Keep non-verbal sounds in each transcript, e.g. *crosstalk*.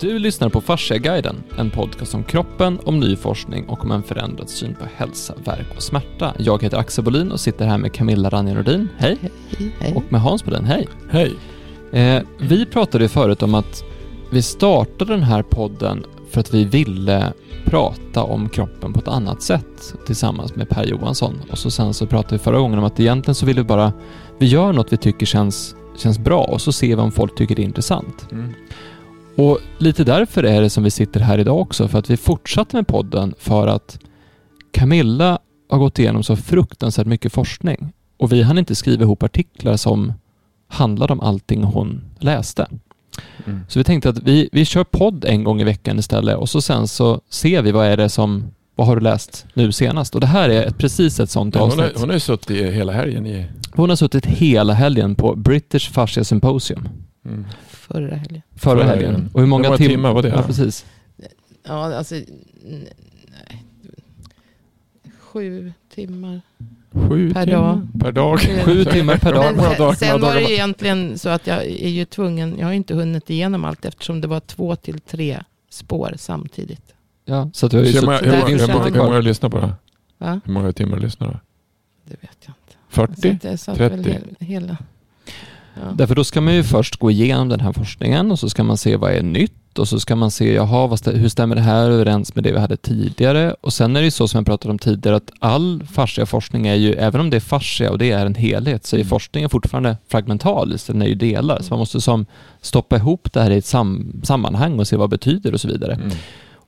Du lyssnar på Fasciaguiden, en podcast om kroppen, om ny forskning och om en förändrad syn på hälsa, värk och smärta. Jag heter Axel Bolin och sitter här med Camilla Ranja Nordin, hej. Hej. Hej. Och med Hans Bolin, hej. Hej. Eh, vi pratade ju förut om att vi startade den här podden för att vi ville prata om kroppen på ett annat sätt tillsammans med Per Johansson. Och så sen så pratade vi förra gången om att egentligen så vill vi bara, vi gör något vi tycker känns, känns bra och så ser vi om folk tycker det är intressant. Mm. Och lite därför är det som vi sitter här idag också, för att vi fortsatte med podden för att Camilla har gått igenom så fruktansvärt mycket forskning och vi hann inte skriva ihop artiklar som handlade om allting hon läste. Mm. Så vi tänkte att vi, vi kör podd en gång i veckan istället och så sen så ser vi vad är det som, vad har du läst nu senast? Och det här är ett, precis ett sånt Hon, avsnitt. har, hon har ju suttit hela helgen i... Hon har suttit hela helgen på British Fascia Symposium Mm. Förra helgen. förra helgen. Och hur många, Hur många tim- timmar var det Ja, precis. Ja, alltså... Nej. Sju timmar. Sju Per timmar dag. Per dag. Sju timmar per *laughs* dag. Men sen, sen var det ju egentligen så att jag är ju tvungen. Jag har inte hunnit igenom allt eftersom det var två till tre spår samtidigt. Ja, så att vi har ju Hur många, suttit... hur, hur, känner många, jag- hur många lyssnar på det? Va? Hur många timmar lyssnar du? Det vet jag inte. 40? Så att jag satt väl 30? hel- hela. Ja. Därför då ska man ju först gå igenom den här forskningen och så ska man se vad är nytt och så ska man se, jaha, vad stä- hur stämmer det här överens med det vi hade tidigare? Och sen är det ju så som jag pratade om tidigare att all fascia-forskning är ju, även om det är fascia och det är en helhet, så är Mm. forskningen fortfarande fragmentarisk, den är ju delar. Så man måste som stoppa ihop det här i ett sam- sammanhang och se vad det betyder och så vidare. Mm.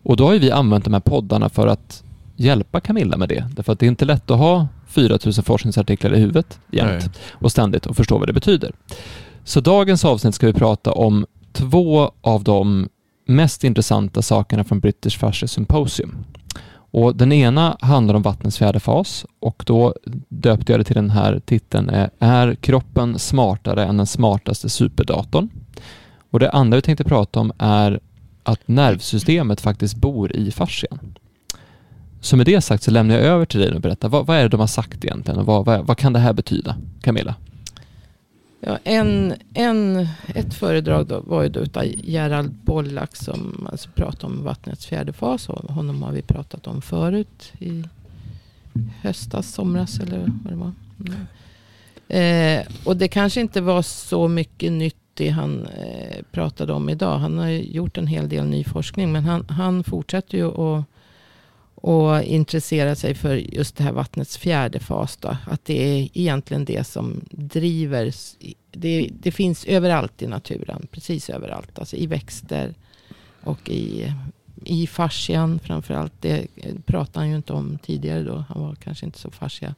Och då har ju vi använt de här poddarna för att hjälpa Camilla med det. Därför att det är inte lätt att ha 4000 forskningsartiklar i huvudet jämt Nej. och ständigt och förstå vad det betyder. Så dagens avsnitt ska vi prata om två av de mest intressanta sakerna från British Fascia Symposium. Och den ena handlar om vattnets fjärde fas och då döpte jag det till den här titeln är Är kroppen smartare än den smartaste superdatorn? Och det andra vi tänkte prata om är att nervsystemet faktiskt bor i fascian. Så med det sagt så lämnar jag över till dig och berätta vad, vad är det de har sagt egentligen och vad, vad, vad kan det här betyda? Camilla? Ja, en, en, ett föredrag då var ju då utav Gerald Bollack som alltså pratade om vattnets fjärde fas. Och honom har vi pratat om förut i höstas, somras eller vad det var. Mm. Eh, och det kanske inte var så mycket nytt det han eh, pratade om idag. Han har ju gjort en hel del ny forskning. Men han, han fortsätter ju att och intressera sig för just det här vattnets fjärde fas. Då. Att det är egentligen det som driver. Det, det finns överallt i naturen. Precis överallt. Alltså i växter och i, i fascian framförallt. Det pratade han ju inte om tidigare då. Han var kanske inte så fascia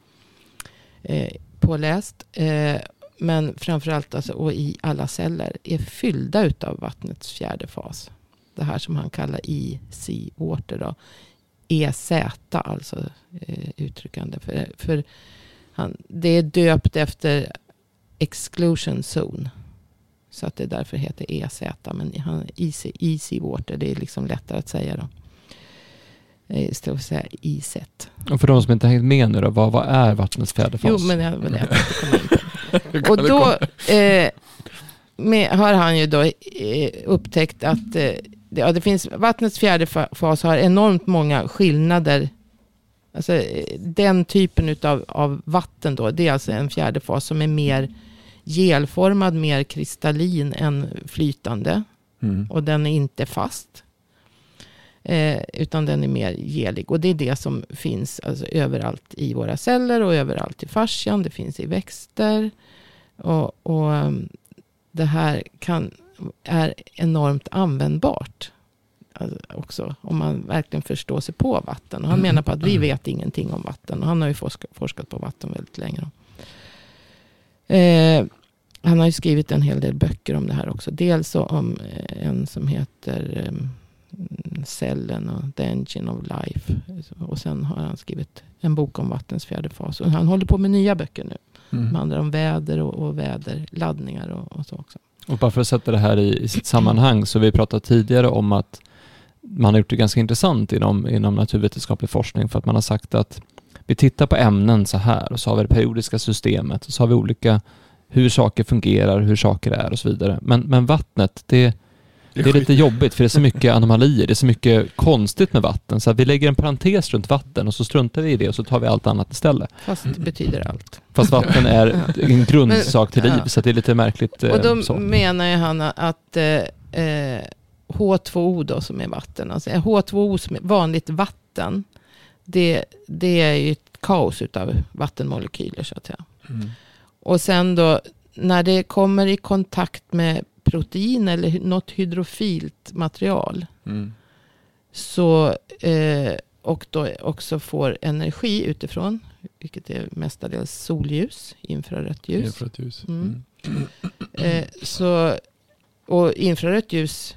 eh, påläst. Eh, men framförallt alltså, och i alla celler är fyllda utav vattnets fjärde fas. Det här som han kallar EC water då. EZ alltså eh, uttryckande. För, för han, det är döpt efter exclusion zone. Så att det därför heter EZ. Men han, easy, easy water, det är liksom lättare att säga då. Eh, Istället för att säga IZ. Och för de som inte har hängt med nu då, vad, vad är vattnets fjärde fas? Jo, men jag, men jag tänkte komma in på det. Och då eh, med, har han ju då eh, upptäckt att eh, det, ja, det finns, vattnets fjärde fa- fas har enormt många skillnader. Alltså, den typen utav, av vatten då, det är alltså en fjärde fas som är mer gelformad, mer kristallin än flytande. Mm. Och den är inte fast. Eh, utan den är mer gelig. Och det är det som finns alltså, överallt i våra celler och överallt i fascian. Det finns i växter. Och, och um, det här kan, är enormt användbart. Alltså, också om man verkligen förstår sig på vatten. Och han menar på att vi vet ingenting om vatten. Och han har ju forskat, forskat på vatten väldigt länge. Eh, han har ju skrivit en hel del böcker om det här också. Dels om eh, en som heter um, Cellen och The Engine of Life. Och sen har han skrivit en bok om vattens fjärde fas. Och han håller på med nya böcker nu. Mm. handlar om väder och, och väderladdningar och, och så också. Och bara för att sätta det här i, i sitt sammanhang så vi pratat tidigare om att man har gjort det ganska intressant inom, inom naturvetenskaplig forskning för att man har sagt att vi tittar på ämnen så här och så har vi det periodiska systemet och så har vi olika hur saker fungerar, hur saker är och så vidare. Men, men vattnet, det, det är lite jobbigt för det är så mycket anomalier, det är så mycket konstigt med vatten så att vi lägger en parentes runt vatten och så struntar vi i det och så tar vi allt annat istället. Fast det betyder allt. Fast vatten är *laughs* en grundsak till liv så att det är lite märkligt. eh, Och då så. menar ju han att eh, eh, H2O då som är vatten, alltså eh, H2O som är vanligt vatten, det, det är ju ett kaos utav vattenmolekyler så att säga. Mm. Och sen då när det kommer i kontakt med protein eller något hydrofilt material Mm. så, eh, och då också får energi utifrån, vilket är mestadels solljus, infrarött ljus. Infrarött ljus. Mm. Mm. Eh, så, och infrarött ljus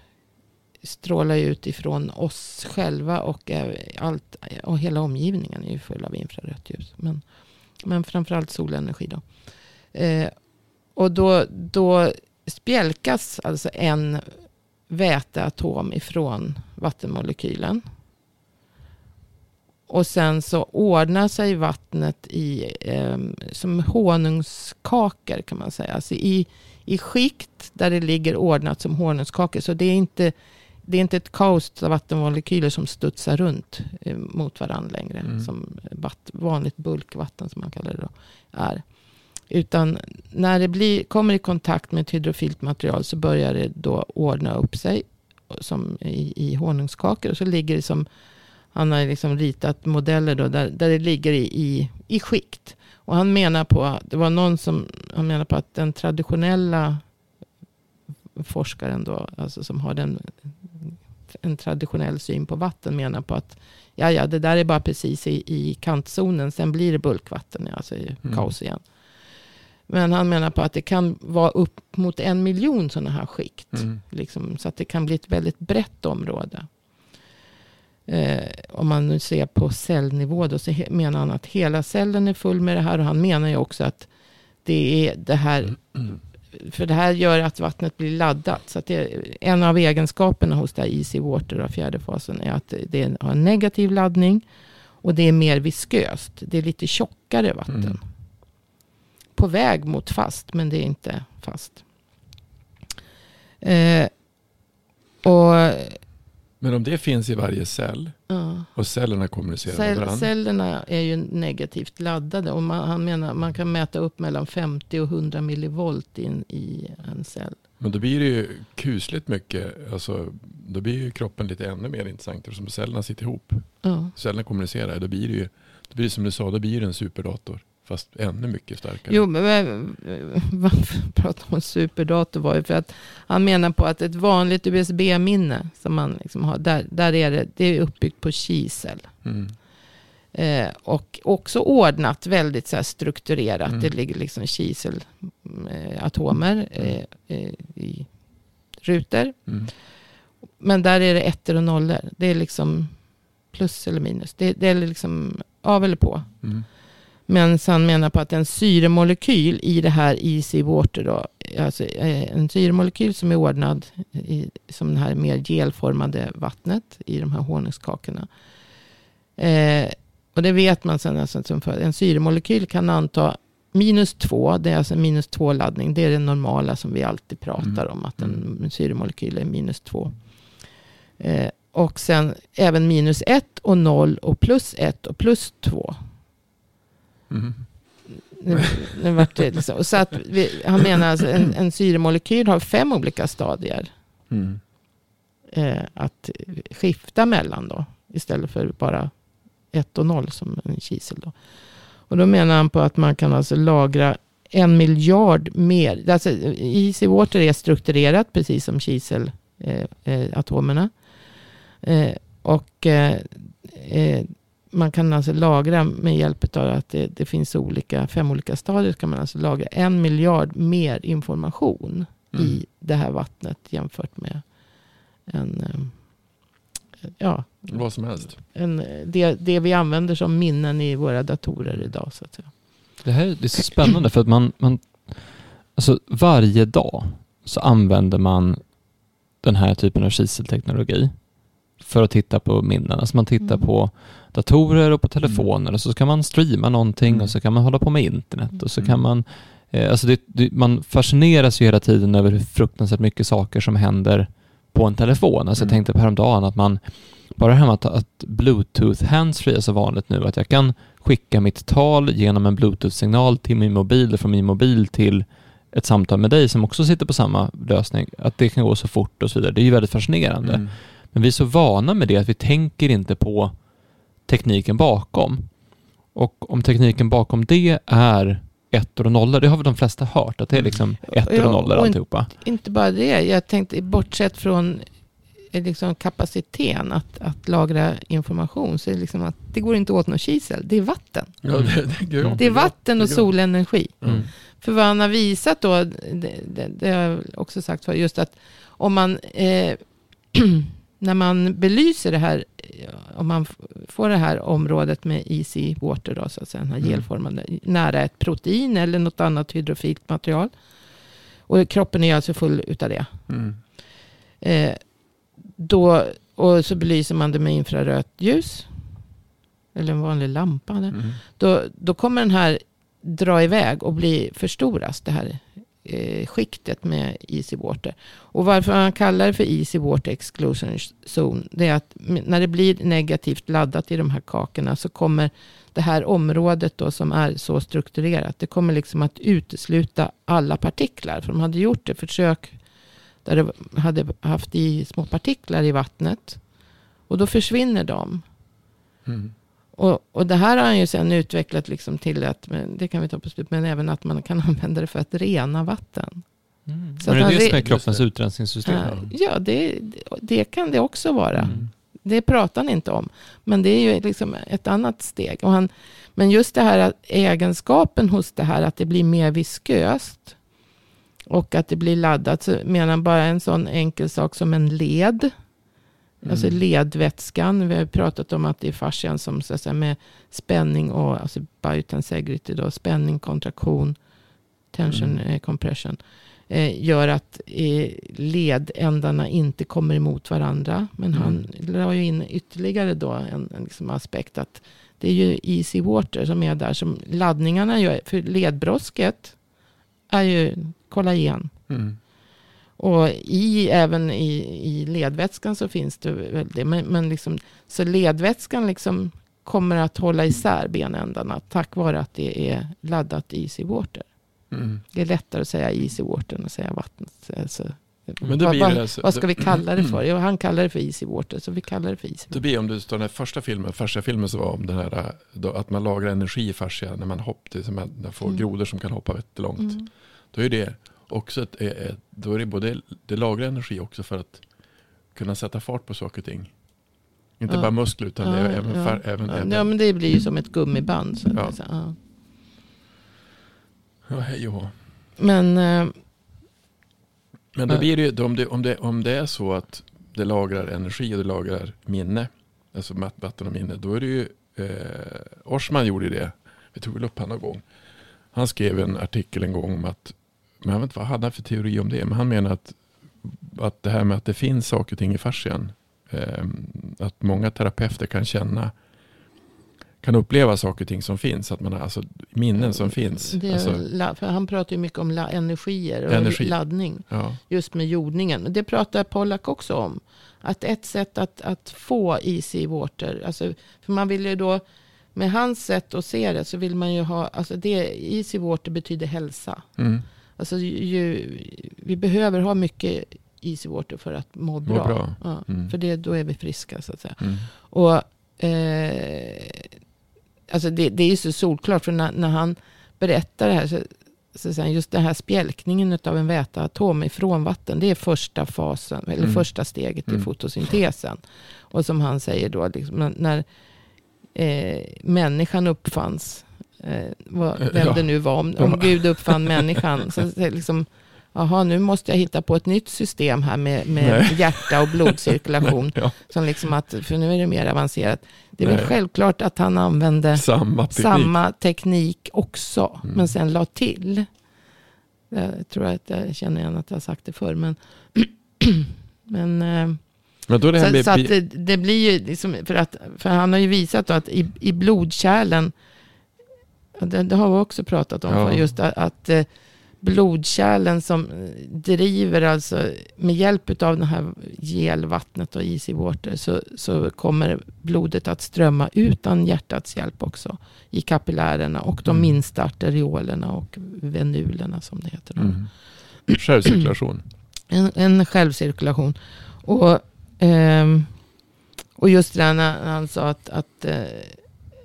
strålar ut ifrån oss själva och, eh, allt, och hela omgivningen är ju full av infrarött ljus. Men, men framförallt solenergi då. Eh, och då, då spjälkas alltså en väteatom ifrån vattenmolekylen. Och sen så ordnar sig vattnet i, eh, som honungskakor kan man säga. Alltså i, i skikt där det ligger ordnat som honungskakor. Så det är inte, det är inte ett kaos av vattenmolekyler som studsar runt eh, mot varandra längre. Mm. Som vatt, vanligt bulkvatten som man kallar det då är. Utan när det blir, kommer i kontakt med ett hydrofilt material så börjar det då ordna upp sig som i, i honungskakor. Och så ligger det som, han har liksom ritat modeller då, där, där det ligger i, i, i skikt. Och han menar på, det var någon som, han menar på att den traditionella forskaren då, alltså som har den, en traditionell syn på vatten menar på att ja, ja, det där är bara precis i, i kantzonen, sen blir det bulkvatten, alltså Mm. kaos igen. Men han menar på att det kan vara upp mot en miljon sådana här skikt. Mm. Liksom, så att det kan bli ett väldigt brett område. Eh, om man nu ser på cellnivå då, så menar han att hela cellen är full med det här. Och han menar ju också att det är det här. Mm. För det här gör att vattnet blir laddat. Så att det, en av egenskaperna hos det här Easy Water, av fjärde fasen, är att det har en negativ laddning. Och det är mer visköst. Det är lite tjockare vatten. Mm. På väg mot fast, men det är inte fast. Eh, och Men om det finns i varje cell ja, och cellerna kommunicerar med cell, varandra. cellerna är ju negativt laddade. Och man, han menar man kan mäta upp mellan 50 och 100 millivolt in i en cell. Men då blir det ju kusligt mycket. Alltså, då blir ju kroppen lite ännu mer intressant. Eftersom cellerna sitter ihop. Ja. Cellerna kommunicerar. Då blir det ju, då blir det som du sa, då blir det en superdator. Fast ännu mycket starkare. Jo, men varför *laughs* pratar om superdator var ju för att han menar på att ett vanligt USB-minne som man liksom har, där, där är det, det är uppbyggt på kisel. Mm. Eh, och också ordnat väldigt så strukturerat. Mm. Det ligger liksom kiselatomer eh, eh, i rutor. Mm. Men där är det ettor och nollor. Det är liksom plus eller minus. Det, det är liksom av eller på. Mm. Men han menar på att en syremolekyl i det här easy water då, alltså eh, en syremolekyl som är ordnad i, som det här mer gelformade vattnet i de här honungskakorna. Eh, och det vet man sen, alltså, som för, en syremolekyl kan anta minus två, det är alltså en minus två laddning, det är det normala som vi alltid pratar Mm. om, att en Mm. syremolekyl är minus två. Eh, och sen även minus ett och noll och plus ett och plus två. Mm. Nu, nu vart det liksom. Så att vi, han menar alltså en, en syremolekyl har fem olika stadier Mm. eh, att skifta mellan då. Istället för bara ett och noll som en kisel då. Och då menar han på att man kan alltså lagra en miljard mer. Alltså, Easy Water är strukturerat precis som kiselatomerna. Eh, eh, eh, och eh, eh, man kan alltså lagra med hjälp av att det, det finns olika, fem olika stadier. kan man alltså lagra en miljard mer information Mm. i det här vattnet jämfört med en, eh, ja, Vad som helst. en, det, det vi använder som minnen i våra datorer idag. Så att säga. Det här det är så spännande för att man, man alltså varje dag så använder man den här typen av kiselteknologi för att titta på minnen. Alltså man tittar Mm. på datorer och på telefoner och så kan man streama någonting Mm. och så kan man hålla på med internet och så Mm. kan man eh, Alltså det, det, man fascineras ju hela tiden över hur fruktansvärt mycket saker som händer på en telefon. Alltså jag Mm. tänkte på häromdagen att man, bara det här med att, att bluetooth handsfree är så vanligt nu, att jag kan skicka mitt tal genom en bluetooth-signal till min mobil och från min mobil till ett samtal med dig som också sitter på samma lösning, att det kan gå så fort och så vidare. Det är ju väldigt fascinerande. Mm. Men vi är så vana med det att vi tänker inte på tekniken bakom. Och om tekniken bakom det är ettor och nollor, det har väl de flesta hört, att det är liksom ettor Ja, och nollor och alltihopa. Inte bara det. Jag tänkte bortsett från eh, liksom kapaciteten att, att lagra information. Så är det, liksom att det går inte åt något kisel. Det är vatten. Ja, det, det, går Det är vatten och solenergi. Mm. För vad han har visat då, det, det, det har jag också sagt för just att om man, eh, *clears throat* när man belyser det här, eh, om man får det här området med easy water, då, så att säga, den här Mm. gelformade, nära ett protein eller något annat hydrofilt material. Och kroppen är alltså full utav det. Mm. Eh, då, och så belyser man det med infrarött ljus. Eller en vanlig lampa. Mm. då, då kommer den här dra iväg och bli förstoras, det här eh, skiktet med easy water. Och varför man kallar det för easy water exclusion zone, det är att när det blir negativt laddat i de här kakorna så kommer det här området då som är så strukturerat, det kommer liksom att utesluta alla partiklar. För de hade gjort det försök där de hade haft i små partiklar i vattnet. Och då försvinner de. Mm. Och, och det här har han ju sen utvecklat liksom till att, men det kan vi ta på slut, men även att man kan *laughs* använda det för att rena vatten. Mm. Så Men det är han det som är kroppens det. utrensningssystem. Ja, ja det, det kan det också vara. Mm. Det pratar han inte om. Men det är ju liksom ett annat steg. Och han, men just det här att egenskapen hos det här att det blir mer visköst och att det blir laddat. Så menar bara en sån enkel sak som en led. Alltså Mm. ledvätskan. Vi har pratat om att det är fascian som så att säga, med spänning och alltså biotensegrity då, spänning, kontraktion, tension, Mm. eh, compression. Eh, gör att eh, ledändarna inte kommer emot varandra. Men Mm. han la ju in ytterligare då en, en liksom aspekt att det är ju easy water som är där. Som laddningarna gör. För ledbrosket är ju kollagen. Mm. Och i, även i, i ledvätskan så finns det väl det. Men, men liksom, så ledvätskan liksom kommer att hålla isär benändarna tack vare att det är laddat easy water. Mm. Det är lättare att säga easy water än att säga vattnet. Alltså, Men då vad, blir det alltså- vad ska vi kalla det för? *clears throat* Jo, han kallar det för easy water, så vi kallar det för easy Det water. blir om du står den här första filmen, första filmen som var om den här, då, att man lagrar energi i fascia när man hoppar, till som man man får Mm. grodor som kan hoppa jättelångt. Mm. Då är det också ett, ett, ett, då är det både, det lagrar energi också för att kunna sätta fart på saker och ting. Inte Ja. bara muskler utan Ja, även, ja. fär, även, Ja, även ja, men det blir ju som ett gummiband. Så Ja. säga. Ja. ja, hej och. Men eh, Men då blir det, ju- om, det, om, det, om det är så att det lagrar energi och det lagrar minne, alltså vatten och minne, då är det ju, eh, Orsman gjorde det, vi tog väl upp han någon gång. Han skrev en artikel en gång om att, men jag vet inte vad hade han för teori om det, men han menar att, att det här med att det finns saker och ting i fascian, eh, att många terapeuter kan känna, kan uppleva saker och ting som finns, att man har alltså minnen som finns. det, Alltså, han pratar ju mycket om la, energier och Energi. laddning. ja. just med jordningen. Det pratar Pollack också om. Att ett sätt att, att få easy water, alltså, för man vill ju då, med hans sätt att se det, så vill man ju ha, alltså det, easy water betyder hälsa. Mm. Alltså ju, vi behöver ha mycket easy water för att må bra. bra. Ja, Mm. För det, då är vi friska så att säga. Mm. Och eh, alltså det, det är ju så solklart, för när, när han berättar det här så, så han just den här spjälkningen av en väteatom ifrån vatten, det är första fasen, eller Mm. första steget i Mm. fotosyntesen. Och som han säger då, liksom, när- när eh, människan uppfanns, eh, vad, vem Ja. det nu var, om, om. Gud uppfann *laughs* människan, så, liksom, Jaha, nu måste jag hitta på ett nytt system här med, med hjärta och blodcirkulation. *laughs* Ja. Som liksom att, för nu är det mer avancerat. Det är Nej. väl självklart att han använde Samma teknik. samma teknik också. Mm. Men sen la till. Jag tror att jag känner igen att jag har sagt det förr. Men, *clears throat* men eh, Men då är det så, med så att det, det blir ju liksom, för, att, för han har ju visat att i, i blodkärlen, det, det har vi också pratat om, Ja. just att, att eh, blodkärlen som driver alltså med hjälp av det här gelvattnet och easy water så, så kommer blodet att strömma utan hjärtats hjälp också i kapillärerna och de Mm. minsta arteriolerna och venulerna som det heter. Mm. Självcirkulation. *clears throat* En, en självcirkulation. Och, ehm, och just det där när han sa att, att eh,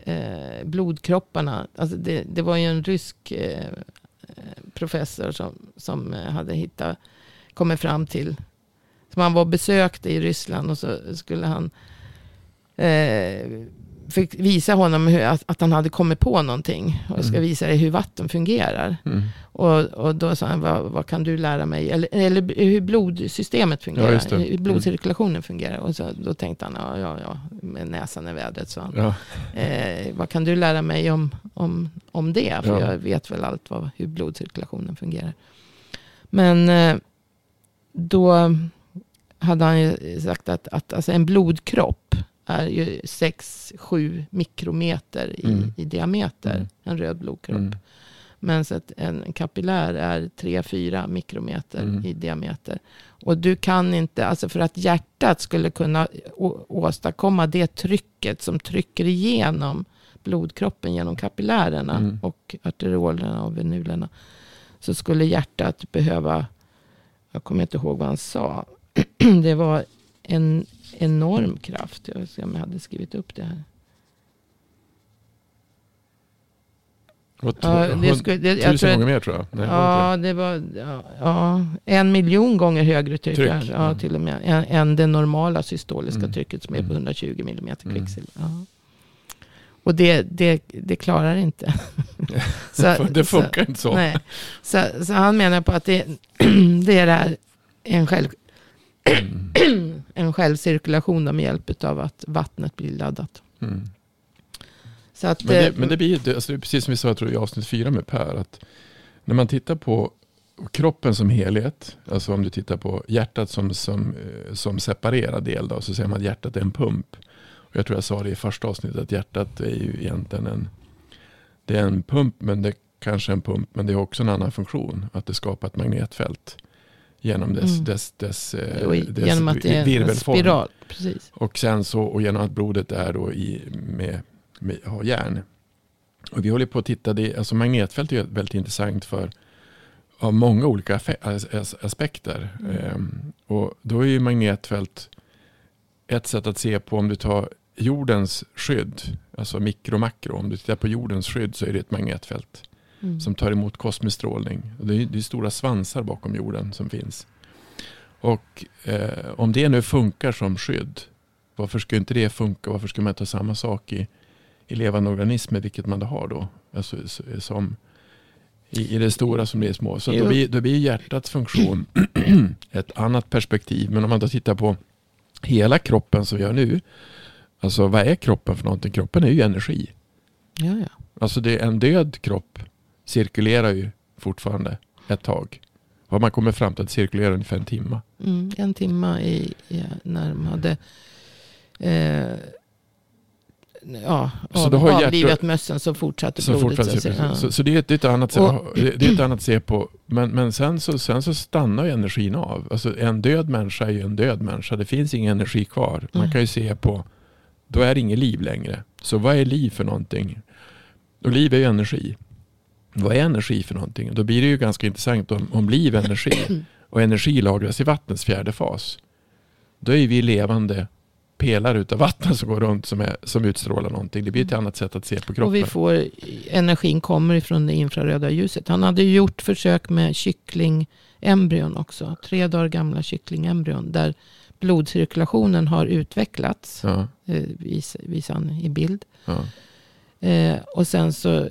eh, blodkropparna, alltså det, det var ju en rysk eh, professor som, som eh, hade hittat, kommit fram till, som han var och besökte i Ryssland och så skulle han eh, fick visa honom hur, att, att han hade kommit på någonting. Och jag ska Mm. visa dig hur vatten fungerar. Mm. Och, och då sa han, vad, vad kan du lära mig? Eller, eller hur blodsystemet Ja, fungerar, det. hur blodcirkulationen fungerar. Och så, då tänkte han, ja, ja, ja, med näsan i vädret. Så han, Ja. eh, vad kan du lära mig om, om, om det? För Ja. jag vet väl allt vad, hur blodcirkulationen fungerar. Men eh, då hade han ju sagt att, att alltså en blodkropp är ju 6-7 mikrometer i, Mm. i diameter. Mm. En röd blodkropp. Mm. Men så att en kapillär är 3-4 mikrometer Mm. i diameter. Och du kan inte, alltså för att hjärtat skulle kunna å- åstadkomma det trycket som trycker igenom blodkroppen genom kapillärerna Mm. och arteriolerna och venulerna. Så skulle hjärtat behöva, jag kommer inte ihåg vad han sa, *clears throat* det var en enorm kraft. Jag ska se om jag hade skrivit upp det här. Ja, det skulle, det, Tusen tror, gånger mer tror jag. Nej, Ja, det var ja, ja, en miljon gånger högre tryck. Tryck, ja, ja. till och med. Än, än det normala systoliska Mm. trycket som är på Mm. 120 millimeter Mm. kvicksilver. Ja. Och det, det, det klarar inte. *laughs* det, det funkar inte så. Nej. Så, så han menar på att det, *clears throat* det är det här, en, själv, Mm. en självcirkulation med hjälp av att vattnet blir laddat. Mm. Så att, Men, det, eh, men det blir alltså det är precis som vi sa tror, i avsnitt fyra med Per. Att när man tittar på kroppen som helhet. Alltså om du tittar på hjärtat som, som, eh, som separerad del. Då, så säger man att hjärtat är en pump. Och jag tror jag sa det i första avsnittet. Att hjärtat är ju egentligen en, det är en pump. Men det är kanske en pump. Men det har också en annan funktion. Att det skapar ett magnetfält. Genom dess, Mm. dess, dess, eh, i- dess genom att det är en spiral. Precis. Och sen så, och genom att blodet är då i, med, med, har järn. Och vi håller på att titta, det, alltså magnetfält är väldigt intressant för av många olika aspekter. Mm. Ehm, och då är ju magnetfält ett sätt att se på om du tar jordens skydd, alltså mikro och makro. Om du tittar på jordens skydd så är det ett magnetfält Mm. som tar emot kosmisk strålning. Det, är, det är stora svansar bakom jorden som finns. Och eh, om det nu funkar som skydd, varför skulle inte det funka? Varför skulle man inte ha samma sak i, i levande organismer, vilket man då har då? Alltså, som i, i det stora som det är små. Så då blir, då blir hjärtats funktion *clears throat* ett annat perspektiv. Men om man då tittar på hela kroppen som vi gör nu. Alltså vad är kroppen för någonting? Kroppen är ju energi. Ja, ja. Alltså det är en död kropp cirkulerar ju fortfarande ett tag. Och man kommer fram till att det cirkulerar ungefär en timme. Mm, en timme i, i, när de hade eh, ja, Så av, har avlivat mössen så fortsatte Så, blodet. fortsätter, så, så, Ja. så, så det är ett, det är ett annat, Och- det det är ett annat att se på. Men, men sen, så, sen så stannar ju energin av. Alltså en död människa är ju en död människa. Det finns ingen energi kvar. Man kan ju se på, då är det inget liv längre. Så vad är liv för någonting? Och liv är ju energi. Vad är energi för någonting? Då blir det ju ganska intressant om, om liv är energi och energi lagras i vattnets fjärde fas. Då är vi levande pelare utav vatten som går runt som, är, som utstrålar någonting. Det blir ett annat sätt att se på kroppen. Och vi får, energin kommer ifrån det infraröda ljuset. Han hade gjort försök med kycklingembryon också. Tre dagar gamla kycklingembryon. Där blodcirkulationen har utvecklats. Ja, Eh, vis, visar han i bild. ja. Eh, och sen så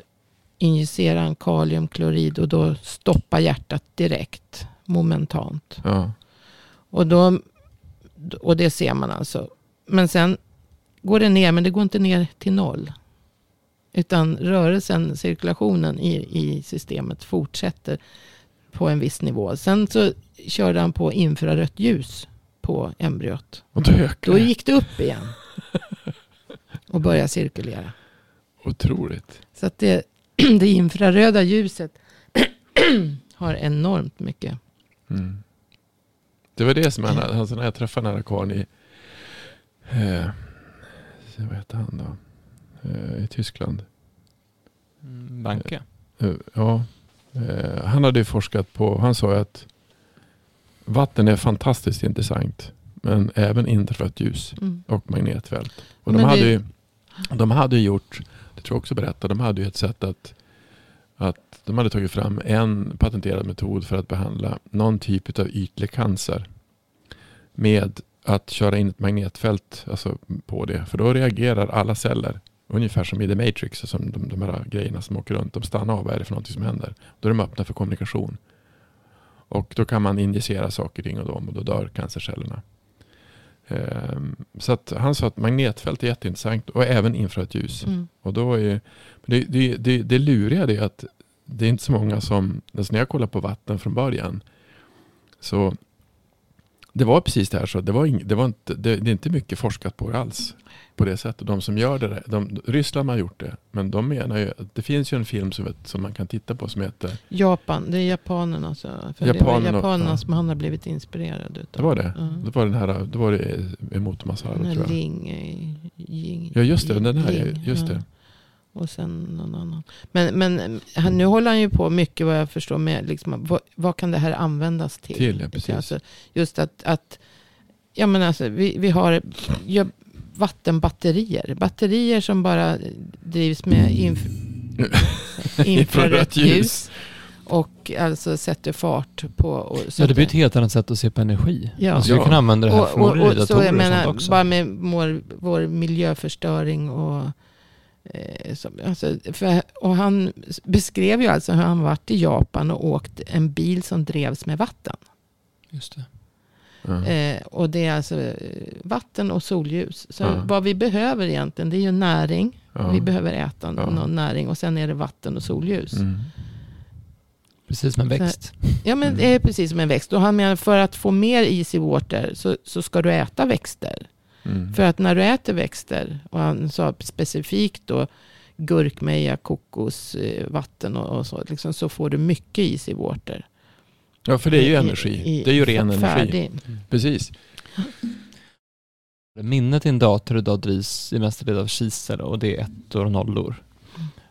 injicerar han kaliumklorid och då stoppar hjärtat direkt. Momentant. Ja, Och, då, och det ser man alltså. Men sen går det ner, men det går inte ner till noll. Utan rörelsen, cirkulationen i, i systemet fortsätter på en viss nivå. Sen så körde han på infrarött ljus på embryot. och då Då gick det upp igen. *laughs* Och började cirkulera. Otroligt. Så att det, *clears throat* det infraröda ljuset *clears throat* har enormt mycket. Mm. Det var det som han, alltså när jag träffade den här karln i, eh, vad heter han då? Eh, I Tyskland. Mm, Banke. Eh, ja, eh, han hade ju forskat på, han sa ju att vatten är fantastiskt intressant. Men även infrarött ljus Mm. och magnetfält. Och Men de, hade det- ju, de hade ju gjort, det tror jag också berättade, de hade ju ett sätt att, att de hade tagit fram en patenterad metod för att behandla någon typ av ytlig cancer. Med att köra in ett magnetfält alltså på det. För då reagerar alla celler. Ungefär som i The Matrix, som de, de här grejerna som åker runt. De stannar av, vad är det för någonting som händer? Då är de öppna för kommunikation. Och då kan man injicera saker kring och dem och då dör cancercellerna. Ehm, Så att han sa att magnetfält är jätteintressant och även infrarött ljus. Mm. Och då är det, det, det, det luriga är att det är inte så många som, alltså när jag kollar på vatten från början, så det var precis det här. Så det, var ing, det, var inte, det, det är inte mycket forskat på det alls. På det sättet. De som gör det, de, Ryssland har gjort det. Men de menar ju att det finns ju en film som, som man kan titta på som heter, Japan, det är japanerna. Alltså, för Japanerna, det var japanerna ja. som han har blivit inspirerad utav. det var det. Ja. Det var den här, det var det emot här tror jag. Ling, Ying, Ja just det, den här, just ja. Och sen någon annan. Men, men han, nu håller han ju på mycket vad jag förstår med liksom, vad, vad kan det här användas till? Till, ja, precis. Alltså, just att, att ja, men alltså, vi, vi har ja, vattenbatterier. Batterier som bara drivs med inf, *laughs* infrarött ljus. Och alltså sätter fart på... Och, så Ja, det blir ett helt annat sätt att se på energi. Ja. Skulle Ja. kunna använda det här och, förmodligen och, i och så jag och sånt menar, också. bara med vår, vår miljöförstöring och som, alltså, för, och han beskrev ju alltså hur han varit i Japan och åkt en bil som drevs med vatten. Just det. Ja. Eh, och det är alltså eh, vatten och solljus. Så Ja. vad vi behöver egentligen det är ju näring. Ja. Vi behöver äta någon näring och sen är det vatten och solljus. Mm. Precis som en Så växt. Ja men Mm. det är precis som en växt. Och han menar för att få mer easy water så, så ska du äta växter. Mm. För att när du äter växter, och han sa specifikt då gurkmeja, kokos, eh, vatten och, och så, liksom, så får du mycket easy water. Ja, för det är ju I- energi. i- det är ju ren energi. färdig. Precis. Minnet i en dator idag drivs i mestadels av kisel och det är ettor och nollor.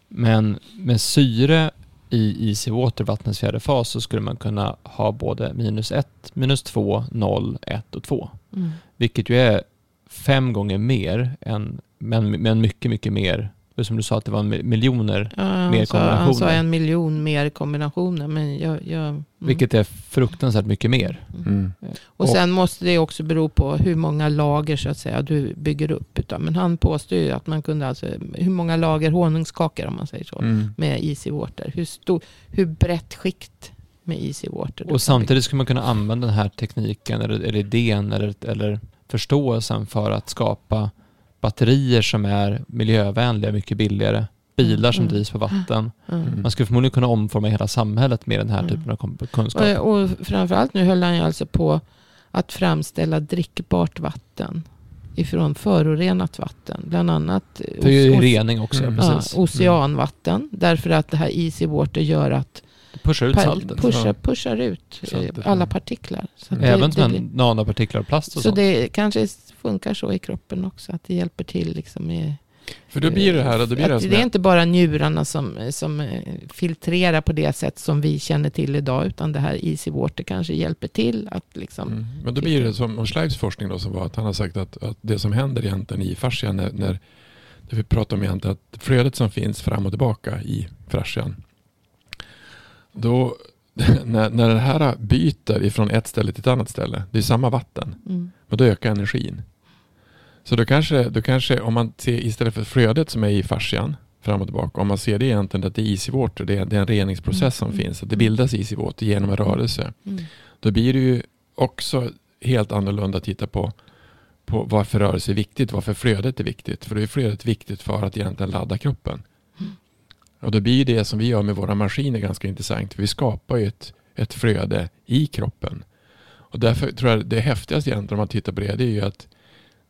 Men med syre i Easy Water, vattnets fjärde fas, så skulle man kunna ha både minus 1, minus 2, 0, 1 och 2. Mm. Vilket ju är fem gånger mer, än, men, men mycket, mycket mer. Som du sa att det var mi- miljoner, Ja, han, Mer sa, han sa kombinationer. en miljon mer kombinationer. Men jag, jag, mm. vilket är fruktansvärt mycket mer. Mm. Och och- sen måste det också bero på hur många lager så att säga du bygger upp. Utav. Men han påstår ju att man kunde alltså, hur många lager honungskakor om man säger så. Mm. Med easy water. Hur, stor, hur brett skikt med easy water. Och samtidigt skulle man kunna använda den här tekniken eller, eller idén eller, eller förståelsen för att skapa batterier som är miljövänliga, mycket billigare. Bilar som Mm. drivs på vatten. bygga. Mm. Man skulle förmodligen kunna omforma hela samhället med den här Mm. typen av kunskap. Och, och framförallt nu höll han ju alltså på att framställa drickbart vatten ifrån förorenat vatten. Bland annat eh, det är ju rening också, Mm. ja, oceanvatten. Därför att det här easy water gör att Det pushar ut saltet. pushar, Ja. pushar ut eh, Saltet, alla ja. partiklar. Så, att Även som en nanopartiklar och plast och så sånt. det kanske funkar så i kroppen också. Att det hjälper till liksom med För då blir det här, då blir det här att som det är inte bara njurarna som, som eh, filtrerar på det sätt som vi känner till idag. Utan det här easy water kanske hjälper till att liksom... Mm. Men då blir det som och Schleips forskning då som var att han har sagt att, att det som händer egentligen i fascian när, när det vi pratar om egentligen att flödet som finns fram och tillbaka i fascian. Då *laughs* när, när det här byter ifrån ett ställe till ett annat ställe, det är samma vatten, Mm. men då ökar energin. Så då kanske, då kanske om man ser istället för flödet som är i fascian fram och tillbaka, om man ser det egentligen att det är water, det är, det är en reningsprocess som Mm. finns, att det bildas water genom en rörelse. Mm. Då blir det ju också helt annorlunda att titta på, på varför rörelse är viktigt, varför flödet är viktigt. För då är flödet viktigt för att egentligen ladda kroppen. Och då blir det som vi gör med våra maskiner ganska intressant. Vi skapar ju ett, ett flöde i kroppen. Och därför tror jag det häftigaste egentligen om man tittar på det, det är ju att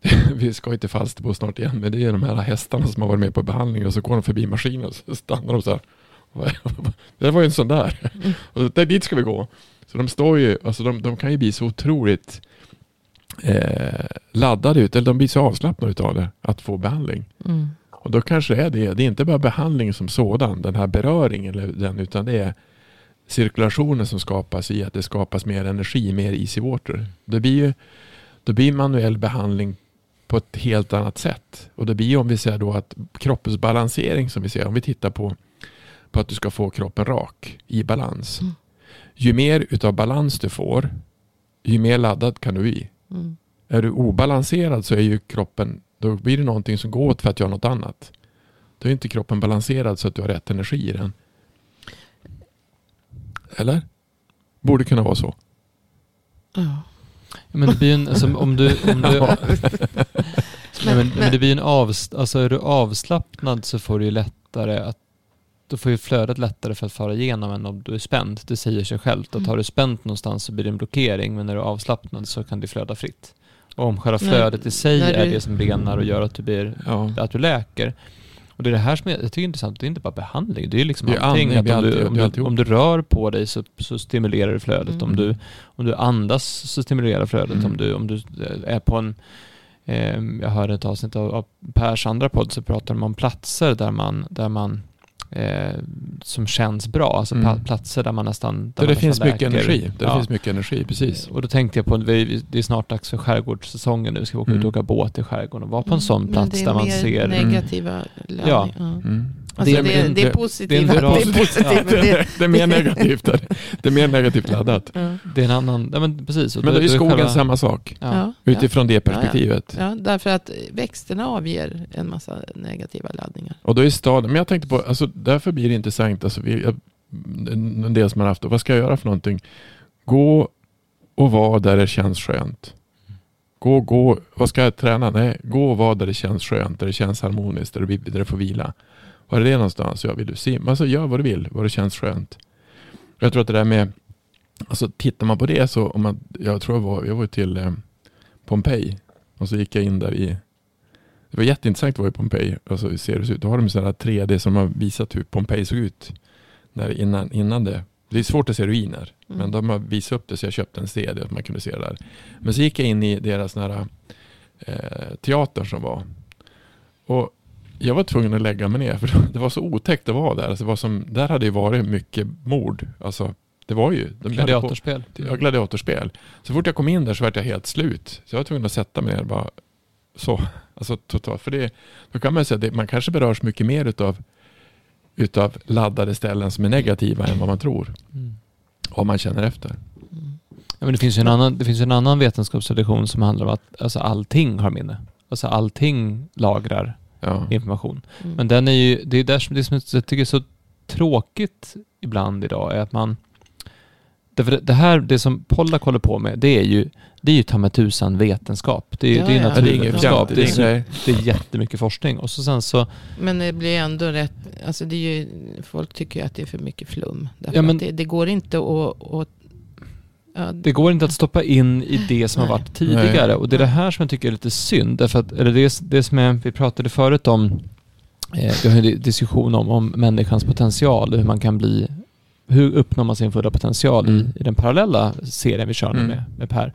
*laughs* vi ska inte Falsterbo snart igen, men det är de här hästarna som har varit med på behandling och så går de förbi maskinen och så stannar de så här *laughs* det var ju en sån där. Mm. Och där, dit ska vi gå. Så de står ju, alltså de, de kan ju bli så otroligt eh, laddade ut, eller de blir så avslappnade utav det, att få behandling. Mm. Och då kanske det är det. Det är inte bara behandling som sådan, den här beröringen, eller den, utan det är cirkulationen som skapas i att det skapas mer energi, mer easy water. Det blir ju då blir manuell behandling på ett helt annat sätt. Och det blir om vi säger då att kroppens balansering som vi ser, om vi tittar på, på att du ska få kroppen rak i balans. Mm. Ju mer utav balans du får, ju mer laddad kan du bli. Mm. Är du obalanserad så är ju kroppen, då blir det någonting som går åt för att göra något annat. Då är inte kroppen balanserad så att du har rätt energi i den. Eller? Borde kunna vara så. Ja. Men det blir en, alltså, om du... Om du *laughs* Ja. Men, Men- men det blir en avs, alltså är du avslappnad så får du ju lättare att då får ju flödet lättare för att fara igenom än om du är spänd. Det säger sig självt att har du spänt någonstans så blir det en blockering men när du är avslappnad så kan det flöda fritt. Om själva flödet i sig när är du- det som renar och gör att du, blir, Ja. att du läker. Och det är det här som jag, jag tycker är intressant, det är inte bara behandling, det är liksom Det är allting. andning, Att om, du, om, du, om du rör på dig så, så stimulerar du flödet. Mm. Om, du, om du andas så stimulerar flödet. Mm. Om, du, om du är på en Eh, jag hörde ett avsnitt av, av Pers andra podd så pratar de om platser där man, där man eh, som känns bra. Alltså Mm. platser där man nästan... Där Där man det nästan finns mycket läker. energi. Där Ja. det finns mycket energi, precis. Och då tänkte jag på, det är snart dags för skärgårdssäsongen nu. Ska vi åka ut Mm. och åka båt i skärgården och vara på en sån Men plats det är där man mer ser... negativa laddningar. Ja. Ja. Mm. Alltså Det det, det, är det- positivt. det Det *laughs* det, det, det är mer negativt där. Det är mer negativt laddat. ja. Det är en annan... Ja, men precis. Men då är ju skogen själva- samma sak. Ja. Ja. Utifrån det perspektivet. Ja, därför att växterna avger en massa negativa laddningar. Och då är staden, men jag tänkte på, alltså därför blir det intressant, alltså vi, en del som har haft, vad ska jag göra för någonting? Gå och vara där det känns skönt. Gå, gå, vad ska jag träna? Nej, gå och vara där det känns skönt, där det känns harmoniskt, där vill- där du får vila. Var är det någonstans? Ja, vill du simma? Alltså gör vad du vill, vad det känns skönt. Jag tror att det där med, alltså tittar man på det så, om man, jag tror jag var, jag var till eh, Pompeji och så gick jag in där i det var jätteintressant att vara i Pompeji. Alltså, hur ser det ut? Då har de sådana 3D som har visat hur Pompeji såg ut när, innan, innan det. Det är svårt att se ruiner. Mm. Men de har visat upp det så jag köpte en CD att man kunde se det där. Men så gick jag in i deras nära, eh, teater som var. Och jag var tvungen att lägga mig ner för *laughs* det var så otäckt att vara där. Alltså, det var som, där hade ju varit mycket mord. Alltså, det var ju. De höll på- Gladiatorspel. Ja, gladiatorspel. Så fort jag kom in där så var jag helt slut. Så jag var tvungen att sätta mig ner bara så. *laughs* Alltså totalt. För det, då kan man säga att man kanske berörs mycket mer utav, utav laddade ställen som är negativa än vad man tror. Mm. Om man känner efter. Mm. Ja, men det finns ju en annan, det finns ju en annan vetenskapstradition som handlar om att alltså, allting har minne. Alltså allting lagrar Ja. information. Mm. Men den är ju, det är där som, det som jag tycker är så tråkigt ibland idag är att man Därför det- det här, det som Pollack håller på med, det är ju, det är ju ta med tusan vetenskap. Det är ju Ja, det är ja. Ja, det är naturvetenskap. Det, är det är jättemycket forskning. Och så sen så, Men det blir ändå rätt, alltså det är ju, folk tycker ju att det är för mycket flum. Därför Ja, men- att det, det går inte att... att ja, det går inte att stoppa in i det som har Nej. varit tidigare. Nej. Och det är det här som jag tycker är lite synd. Därför att, eller det, det som är, vi pratade förut om, eh, vi har en diskussion om, om människans potential, hur man kan bli, hur uppnår man sin fulla potential Mm. i, i den parallella serien vi kör nu Mm. med, med Per.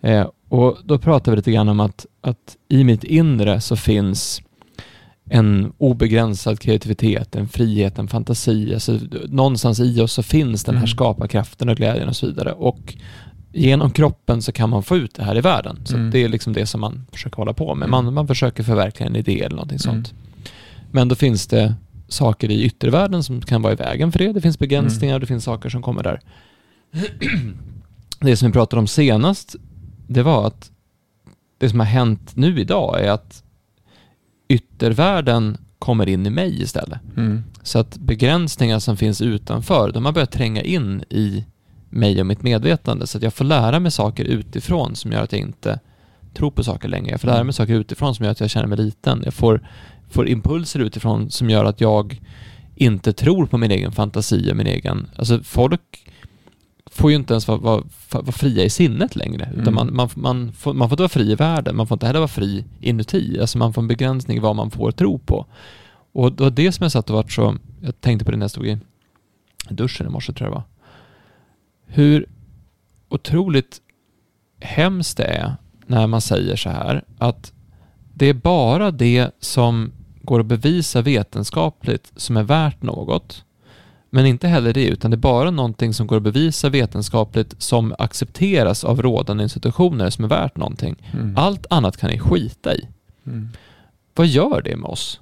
Eh, och då pratar vi lite grann om att, att i mitt inre så finns en obegränsad kreativitet, en frihet, en fantasi. Alltså, någonstans i oss så finns den här Mm. skaparkraften och glädjen och så vidare. Och genom kroppen så kan man få ut det här i världen. Så Mm. det är liksom det som man försöker hålla på med. Mm. Man, man försöker förverkliga en idé eller någonting Mm. sånt. Men då finns det saker i yttervärlden som kan vara i vägen för det. Det finns begränsningar och det finns saker som kommer där. *clears throat* Det som vi pratade om senast, det var att det som har hänt nu idag är att yttervärlden kommer in i mig istället. Mm. Så att begränsningar som finns utanför, de har börjat tränga in i mig och mitt medvetande. Så att jag får lära mig saker utifrån som gör att jag inte tror på saker längre. Jag får lära mig saker utifrån som gör att jag känner mig liten. Jag får, får impulser utifrån som gör att jag inte tror på min egen fantasi och min egen... Alltså folk får ju inte ens vara, vara, vara fria i sinnet längre. Utan Mm. man, man, man, får, man får inte vara fri i världen, man får inte heller vara fri inuti. Alltså man får en begränsning i vad man får tro på. Och det var det som jag satt och vart så, jag tänkte på det när jag stod i duschen i morse tror jag det var. Hur otroligt hemskt det är när man säger så här att det är bara det som går att bevisa vetenskapligt som är värt något. Men inte heller det, utan det är bara någonting som går att bevisa vetenskapligt som accepteras av rådande institutioner som är värt någonting. Mm. Allt annat kan ni skita i. Mm. Vad gör det med oss?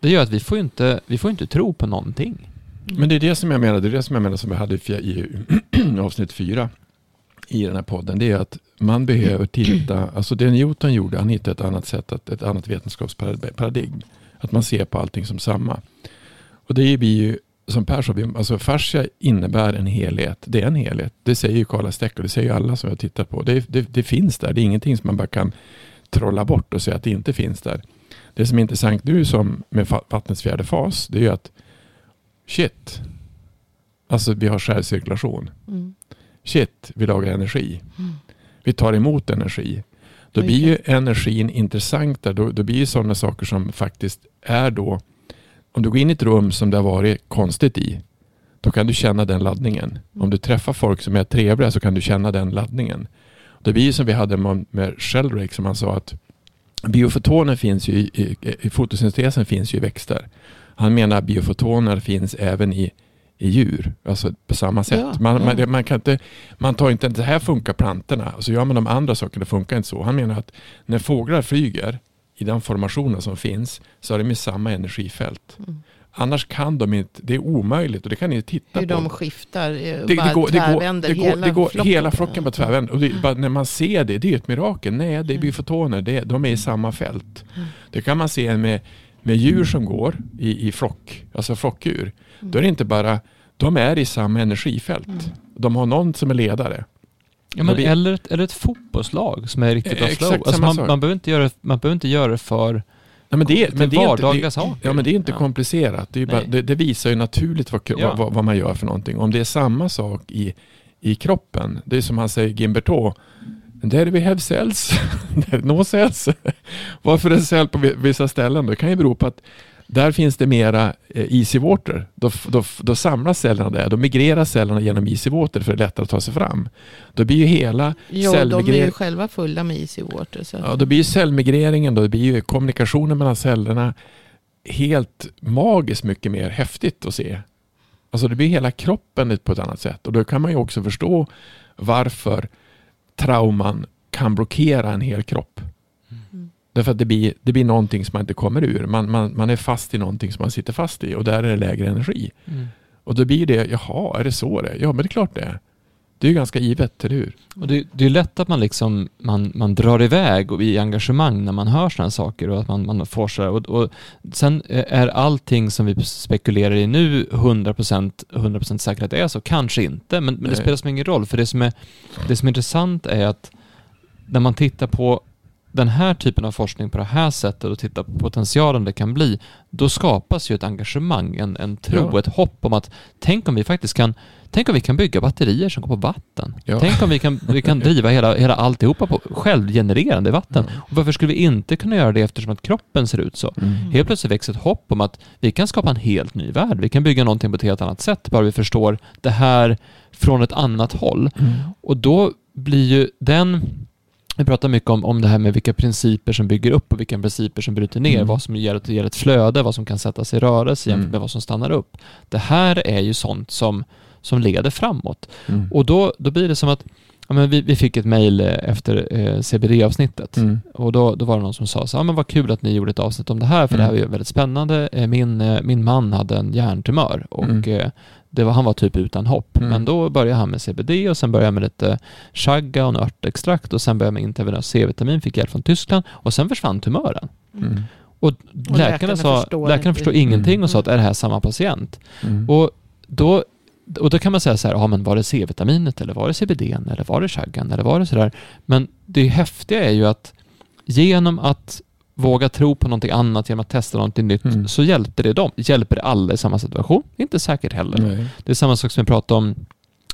Det gör att vi får inte, vi får inte tro på någonting. Men det är det som jag menar, det är det som jag menar som vi hade i, i *clears throat* avsnitt fyra i den här podden. Det är att man behöver titta, alltså det Newton gjorde, han hittade ett annat sätt, att, ett annat vetenskapsparadigm. Att man ser på allting som samma. Och det blir ju, som Per sa, alltså fascia innebär en helhet. Det är en helhet. Det säger ju Karla Steck och det säger ju alla som jag har tittat på. Det, det, det finns där, det är ingenting som man bara kan trolla bort och säga att det inte finns där. Det som är intressant nu som med vattnets fjärde fas, det är ju att shit, alltså vi har självcirkulation. Mm. Shit, vi lagrar energi. Mm. Vi tar emot energi. Då blir ju energin intressant där. Då, då blir ju sådana saker som faktiskt är då, om du går in i ett rum som det har varit konstigt i, då kan du känna den laddningen. Om du träffar folk som är trevliga så kan du känna den laddningen. Det blir ju som vi hade med, Sheldrake som han sa att biofotoner finns ju i, i, fotosyntesen finns ju i växter. Han menar att biofotoner finns även i, i djur, alltså på samma sätt. Ja, man, ja. man, man, kan inte, man tar inte, det här funkar plantorna och så gör man de andra sakerna, det funkar inte så. Han menar att när fåglar flyger i den formationen som finns så har de med samma energifält. Mm. Annars kan de inte, det är omöjligt och det kan ni titta Hur på. de skiftar, eh, Det, bara det, går, det, går, tvärvänder det, går, hela det går flocken. hela flocken på tvärvänd. Och det, är bara, när man ser det, det är ett mirakel. Nej, det är Mm. biofotoner, det, är- de är i samma fält. Mm. Det kan man se med, med djur som går i, i flock, alltså flockdjur. Då är det inte bara, de är i samma energifält. Mm. De har någon som är ledare. Ja, men vi- eller, ett, eller ett fotbollslag som är riktigt bra Eh, flow. exakt Alltså man, man, behöver inte göra, man behöver inte göra det för Nej, men det, men det är inte, vardagliga det, saker. Ja men det är inte Ja. komplicerat. Det, är bara, det, det visar ju naturligt vad, Ja. vad, vad man gör för någonting. Om det är samma sak i, i kroppen. Det är som han säger, Gimbertot. There we have cells. *laughs* No cells. Varför är det cell på vi- vissa ställen? Det kan ju bero på att där finns det mera eh, easy water. Då, då, då samlas cellerna där. Då migrerar cellerna genom easy water för det är lättare att ta sig fram. Då blir ju hela Jo, de är ju själva fulla med easy water. Så. Ja, då blir ju cellmigreringen, då, det blir ju kommunikationen mellan cellerna helt magiskt mycket mer häftigt att se. Alltså det blir hela kroppen på ett annat sätt och då kan man ju också förstå varför trauman kan blockera en hel kropp. Mm. Därför att det blir, det blir någonting som man inte kommer ur. Man, man, man är fast i någonting som man sitter fast i och där är det lägre energi. Och då blir det, jaha, är det så det är? Ja, men det är klart det är. Det är ju ganska givet, eller hur? Och det, det är lätt att man liksom man, man drar iväg och i engagemang när man hör sådana saker och att man, man får så och, och sen är allting som vi spekulerar i nu 100%, 100% säkert att det är så, kanske inte, men, men det spelar som ingen roll för det som, är, det som är intressant är att när man tittar på den här typen av forskning på det här sättet och tittar på potentialen det kan bli, då skapas ju ett engagemang, en, en tro, Ja. ett hopp om att tänk om vi faktiskt kan Tänk om vi kan bygga batterier som går på vatten. Ja. Tänk om vi kan, vi kan driva hela, hela alltihopa på självgenererande vatten. Ja. Och varför skulle vi inte kunna göra det eftersom att kroppen ser ut så? Mm. Helt plötsligt växer ett hopp om att vi kan skapa en helt ny värld. Vi kan bygga någonting på ett helt annat sätt, bara vi förstår det här från ett annat håll. Mm. Och då blir ju den... Vi pratar mycket om, om det här med vilka principer som bygger upp och vilka principer som bryter ner, Mm. vad som ger ett, ger ett flöde, vad som kan sättas i rörelse jämfört Mm. med vad som stannar upp. Det här är ju sånt som, som leder framåt. Mm. Och då, då blir det som att ja, men vi, vi fick ett mejl eh, efter eh, CBD-avsnittet Mm. och då, då var det någon som sa så ja men vad kul att ni gjorde ett avsnitt om det här för det här var Mm. ju väldigt spännande. Eh, Min, eh, min man hade en hjärntumör och Mm. eh, det var, han var typ utan hopp. Mm. Men då började han med CBD och sen började jag med lite chaga och örtextrakt och sen började jag med intravenös C-vitamin, fick hjälp från Tyskland och sen försvann tumören. Mm. Och, läkarna, läkarna sa, förstår läkarna förstod ingenting Mm. och sa att är det här samma patient? Mm. Och då, och då kan man säga så här, ja men var det C-vitaminet eller var det CBD eller var det chaggan eller var det sådär? Men det häftiga är ju att genom att våga tro på någonting annat, genom att testa någonting nytt, Mm. så hjälper det dem. Hjälper det alla i samma situation? Inte säkert heller. Nej. Det är samma sak som vi pratade om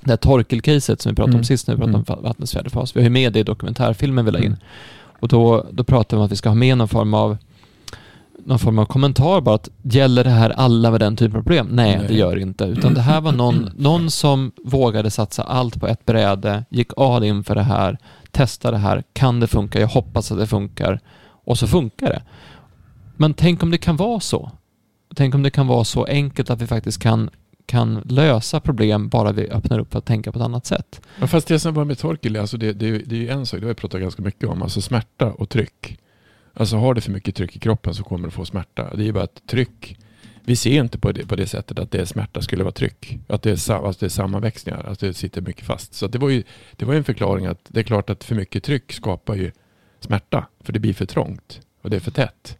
det här Torkel-caset som vi pratade Mm. om sist när vi pratade Mm. om vattnets fjärde fas. Vi har ju med det i dokumentärfilmen vi la in. Mm. Och då, då pratar vi om att vi ska ha med någon form av någon form av kommentar bara att gäller det här alla med den typen av problem? Nej, Nej. det gör det inte. Utan det här var någon, *clears throat* någon som vågade satsa allt på ett bräde, gick all in för det här, testade det här, kan det funka? Jag hoppas att det funkar. Och så funkar det. Men tänk om det kan vara så. Tänk om det kan vara så enkelt att vi faktiskt kan, kan lösa problem bara vi öppnar upp för att tänka på ett annat sätt. Ja, fast det som var med Torkel, alltså det, det, det är ju en sak, det har jag pratat ganska mycket om, alltså smärta och tryck. Alltså har du för mycket tryck i kroppen så kommer du få smärta. Det är ju bara att tryck, vi ser inte på det, på det sättet att det är smärta skulle vara tryck. Att det är, alltså det är sammanväxningar, att det sitter mycket fast. Så det var ju det var ju en förklaring att det är klart att för mycket tryck skapar ju smärta. För det blir för trångt och det är för tätt.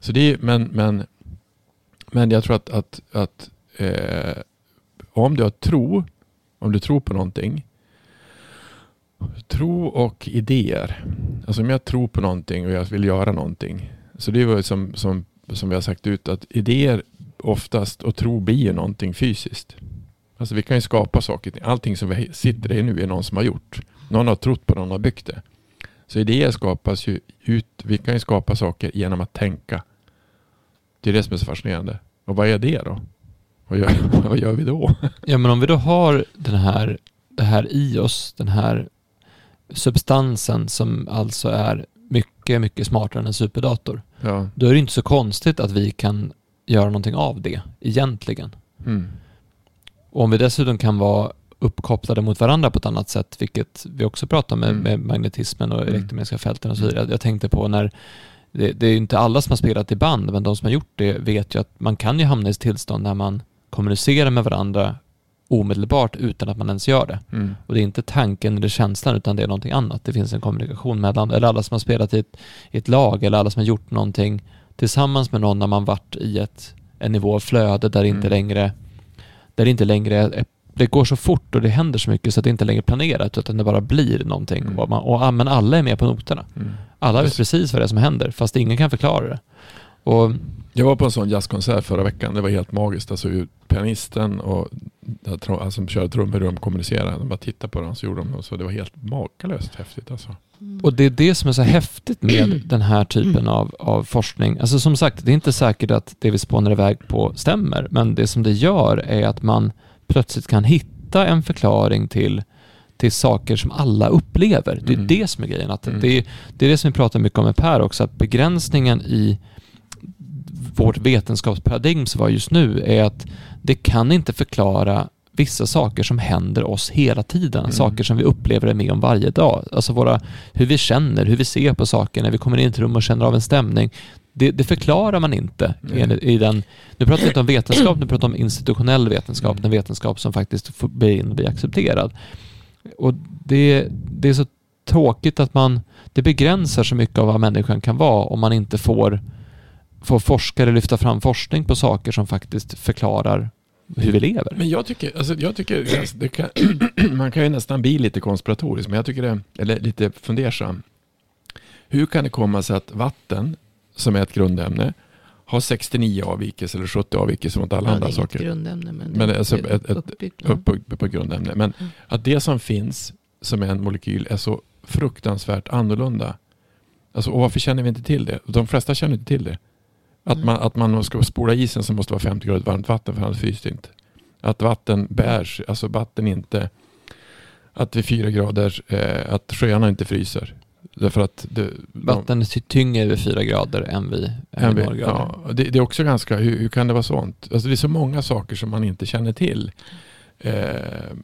Så det är, men, men, men jag tror att, att, att eh, om du har tro, om du tror på någonting Tro och idéer. Alltså om jag tror på någonting och jag vill göra någonting. Så det är som, som, som vi har sagt ut att idéer oftast och tro blir ju någonting fysiskt. Alltså vi kan ju skapa saker. Allting som vi sitter i nu är någon som har gjort. Någon har trott på någon har byggt det. Så idéer skapas ju ut. Vi kan ju skapa saker genom att tänka. Det är det som är så fascinerande. Och vad är det då? Vad gör, *laughs* vad gör vi då? Ja, men om vi då har den här, det här i oss, den här substansen som alltså är mycket, mycket smartare än en superdator. Ja. Då är det inte så konstigt att vi kan göra någonting av det egentligen. Mm. Och om vi dessutom kan vara uppkopplade mot varandra på ett annat sätt, vilket vi också pratar med, Mm. med magnetismen och Mm. elektromagnetiska fälten och så vidare. Jag tänkte på när, det, det är inte alla som har spelat i band, men de som har gjort det vet ju att man kan ju hamna i ett tillstånd där man kommunicerar med varandra omedelbart utan att man ens gör det. Mm. Och det är inte tanken eller känslan utan det är någonting annat. Det finns en kommunikation mellan, eller alla som har spelat i ett, i ett lag eller alla som har gjort någonting tillsammans med någon när man varit i ett, en nivå av flöde där det inte Mm. längre, där det inte längre är, det går så fort och det händer så mycket så att det inte längre är planerat utan det bara blir någonting. Mm. Och, man, och, ja, men alla är med på noterna. Mm. Alla vet Precis. vad det är som händer fast ingen kan förklara det. Och Jag var på en sån jazzkonsert förra veckan. Det var helt magiskt. Alltså hur pianisten och alltså, som körde trummor, hur de kommunicerade. De bara tittade på den så gjorde de det. Så det var helt makalöst häftigt alltså. Och det är det som är så häftigt med *clears throat* den här typen av, av forskning. Alltså som sagt, det är inte säkert att det vi spånar iväg på stämmer, men det som det gör är att man plötsligt kan hitta en förklaring till, till saker som alla upplever. Det är Mm. det som är grejen. Att Mm. det, är, det är det som vi pratar mycket om med Per också, att begränsningen i vårt vetenskapsparadigm som var just nu är att det kan inte förklara vissa saker som händer oss hela tiden, Mm. saker som vi upplever är med om varje dag. Alltså våra, hur vi känner, hur vi ser på saker när vi kommer in i ett rum och känner av en stämning. Det, det förklarar man inte Nej. enligt- i den, nu pratar vi inte om vetenskap, nu pratar vi om institutionell vetenskap, Mm. den vetenskap som faktiskt får bli in och bli accepterad. Och det, det är så tråkigt att man, det begränsar så mycket av vad människan kan vara om man inte får, får forskare lyfta fram forskning på saker som faktiskt förklarar hur vi lever. Men jag tycker, alltså, jag tycker alltså, kan, *clears throat* man kan ju nästan bli lite konspiratorisk, men jag tycker det, eller lite fundersam. Hur kan det komma sig att vatten, som är ett grundämne, har 69 avvikelser eller 70 avvikelser mot alla Ja, andra saker? grundämne men, Men alltså ett- ett- uppbyggt, ja. upp på, grundämne. Men Mm. att det som finns som är en molekyl är så fruktansvärt annorlunda. Alltså, och varför känner vi inte till det? De flesta känner inte till det. Att Mm. man, att man ska spola isen så måste det vara 50 grader varmt vatten för annars fryser det inte. Att vatten bärs, alltså vatten inte, att vid fyra grader, eh, att sjöarna inte fryser. Därför att det, de- Vatten är ty- tyngre vid fyra grader än vid, än vi- grader. ja, det, det är också ganska, hur, hur kan det vara sånt? Alltså det är så många saker som man inte känner till. Eh,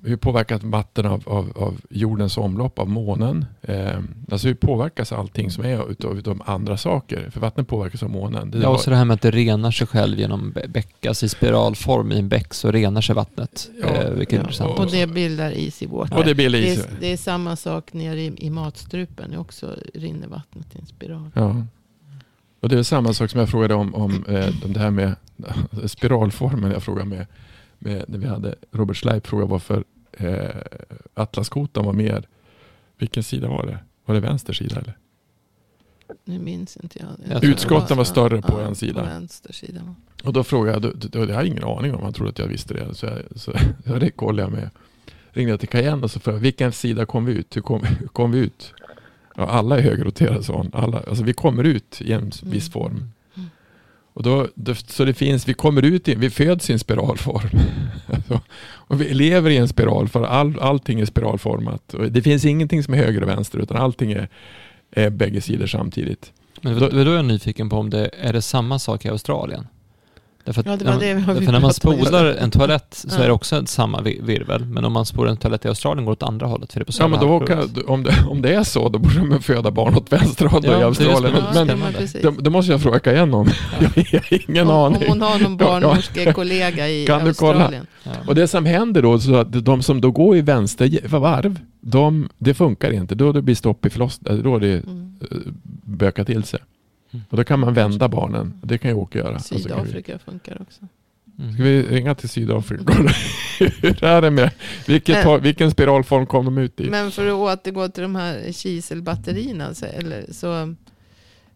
hur påverkas vatten av, av, av jordens omlopp, av månen? Eh, alltså hur påverkas allting som är utav, utav andra saker? För vatten påverkas av månen. Det Ja, och så det här med att det renar sig själv genom bä- bäck, alltså i spiralform i en bäck så renar sig vattnet. Ja, eh, vilket är Ja, intressant. och det bildar is i och det Det är, det är samma sak nere i, i matstrupen. Det också rinner vattnet i en spiral. Ja. Och det är samma sak som jag frågade om, om, eh, det här med *laughs* spiralformen. Jag frågade med, med när vi hade Robert Schleip frågade varför eh, Atlaskotan var mer. Vilken sida var det? Var det vänster sida eller? Nu minns inte jag. Jag Utskotten var större på ja, en sida. På vänster sida. Och då frågade jag, då, då, jag hade ingen aning om han trodde att jag visste det. Så, jag, så, *laughs* så det kollade jag med. Ringde jag till Cayenne och så frågade vilken sida kom vi ut? Hur kom, kom vi ut? Ja, alla är högerroterade sa hon. Alla, alltså vi kommer ut i en viss form. Och då, så det finns, vi kommer ut i, vi föds i en spiralform. *laughs* Och vi lever i en spiral för all, allting är spiralformat. Och det finns ingenting som är höger och vänster utan allting är, är bägge sidor samtidigt. Men då, då är jag nyfiken på om det är det samma sak i Australien? Därför Ja, det var när, det vi därför när man spolar en toalett så Ja. är det också samma vi- virvel. Men om man spolar en toalett i Australien går det åt andra hållet. För det är på Ja, men då kan, om, det, om det är så, då borde de föda barn åt vänster håll Ja, i det Australien. det. Ja, Men, det men då, då måste jag fråga igen om. *laughs* Jag har ingen om, aning. om hon har någon barnmorskekollega i Kan du kolla? Australien. Ja. Och det som händer då, så att de som då går i vänster varv, de, det funkar inte. Då det blir stopp i förlossningen, då det Mm. eh, bökar till sig. Och då kan man vända barnen. Det kan ju Åke göra. Och så kan vi, Sydafrika funkar också. Mm. ska vi ringa till Sydafrika *laughs* hur är det med, vilket, Men- vilken spiralform kom de ut i? Men för att återgå till de här kiselbatterierna så, eller, så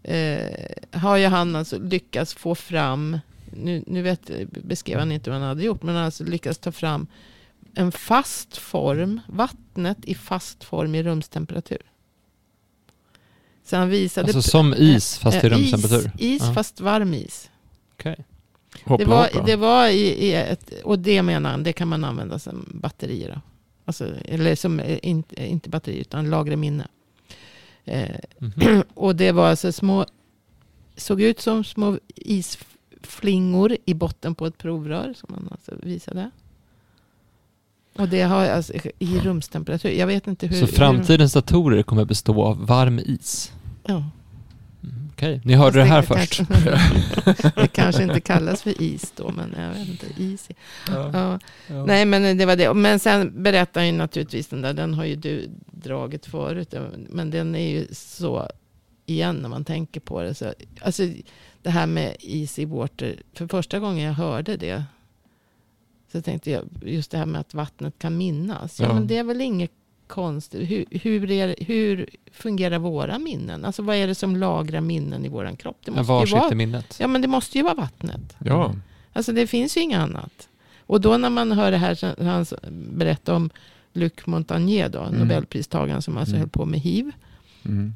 eh, har ju han alltså lyckats få fram, nu, nu vet, beskrev han inte vad han hade gjort, men han har alltså lyckats ta fram en fast form, vattnet i fast form i rumstemperatur. Så han visade... Alltså som is fast i eh, rumstemperatur? Is, is fast varm is. Okej. Det var, hoppla. det var i, i ett, och det menar han, det kan man använda som batterier. Då. Alltså, eller som, eh, inte, inte batteri, utan lagra minne. Eh, Mhm. *clears throat* och det var alltså små, såg ut som små isflingor i botten på ett provrör som man alltså visade. Och det har alltså i rumstemperatur. Jag vet inte hur. Så framtidens datorer kommer bestå av varm is? Ja. Mm, Okej, ni hörde det här först. Kanske, *laughs* det kanske inte kallas för is då, men jag vet inte. Is. Ja. Nej, men det var det. Men sen berättar ju naturligtvis den där, den har ju du dragit förut. Men den är ju så, igen när man tänker på det. Så, alltså det här med easy water, för första gången jag hörde det. Så tänkte jag, just det här med att vattnet kan minnas. Ja, Ja. men det är väl inget konstigt. Hur, hur, är, hur fungerar våra minnen? Alltså vad är det som lagrar minnen i våran kropp? Det Men måste var ju sitter vara, minnet? ja, men det måste ju vara vattnet. Ja, Alltså det finns ju inget annat. Och då när man hör det här, han berättar om Luc Montagnier då, Mm. Nobelpristagaren som alltså Mm. höll på med hiv, mm.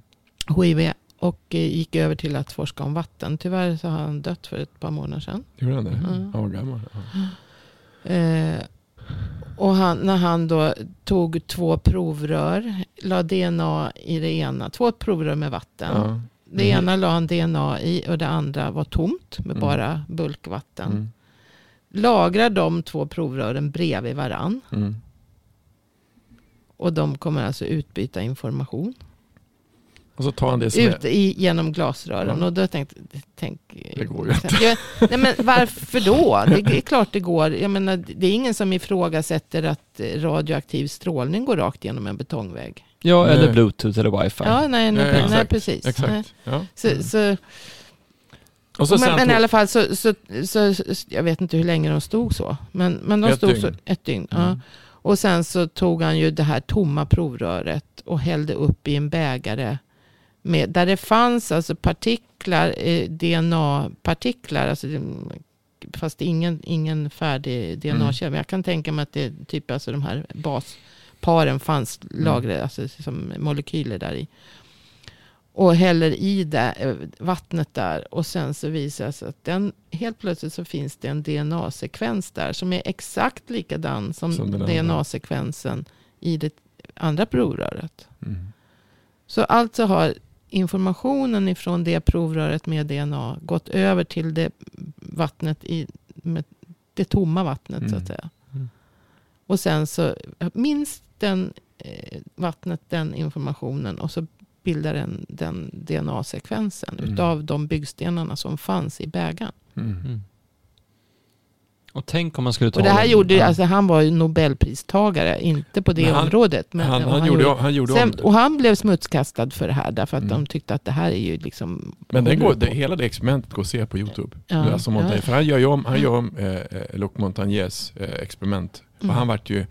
HIV och eh, gick över till att forska om vatten. Tyvärr så har han dött för ett par månader sedan. gjorde han det? Han var gammal. Ja. Eh, och han, när han då tog två provrör, la DNA i det ena, två provrör med vatten. Ja. Det Mm. ena la han DNA i och det andra var tomt med Mm. bara bulkvatten. Mm. Lagrar de två provrören bredvid varann. Mm. Och de kommer alltså utbyta information Och så tar han det som är... ut i, genom glasrören. Ja. Och då tänkte tänk, Det går ju inte. Jag, nej men varför då? Det är klart det går. Jag menar, det är ingen som ifrågasätter att radioaktiv strålning går rakt genom en betongvägg. Ja, eller Nej. bluetooth eller wifi. Ja, nej, nej, Nej, nej, exakt. precis. Nej. Exakt. Ja. Så, så, Och så men, men tog- i alla fall, så, så, så, så, jag vet inte hur länge de stod så. Men, men de Ett stod dygn. så ett dygn. Ja. Mm. Och sen så tog han ju det här tomma provröret och hällde upp i en bägare. Med, där det fanns alltså partiklar, eh, DNA-partiklar. Alltså, det- fast ingen, ingen färdig DNA-kedja. Men jag kan tänka mig att det är typ alltså de här basparen fanns lagrade, alltså som molekyler där i. Och häller i det, eh, vattnet där. Och sen så visar det sig att den, helt plötsligt så finns det en DNA-sekvens där. Som är exakt likadan som, Som. DNA-sekvensen i det andra provröret. Mm. Så alltså har informationen ifrån det provröret med DNA gått över till det vattnet i med det tomma vattnet så Mm. att säga. Mm. Och sen så minst den eh, vattnet den informationen och så bildar den, den DNA-sekvensen Mm. utav de byggstenarna som fanns i bägaren. Och tänk om man skulle ta Och det här gjorde, ja. alltså han var ju Nobelpristagare, inte på det Men han- området. Men, han, och han, gjorde, han gjorde sen, om det. och han blev smutskastad för det här därför att Mm. de tyckte att det här är ju liksom... Men det håller går, det, hela det experimentet går att se på YouTube. Ja, alltså Montagnier. ja. För han gör ju om, han gör om eh, eh, Luc Montagners eh, experiment. Mm. Och han vart ju,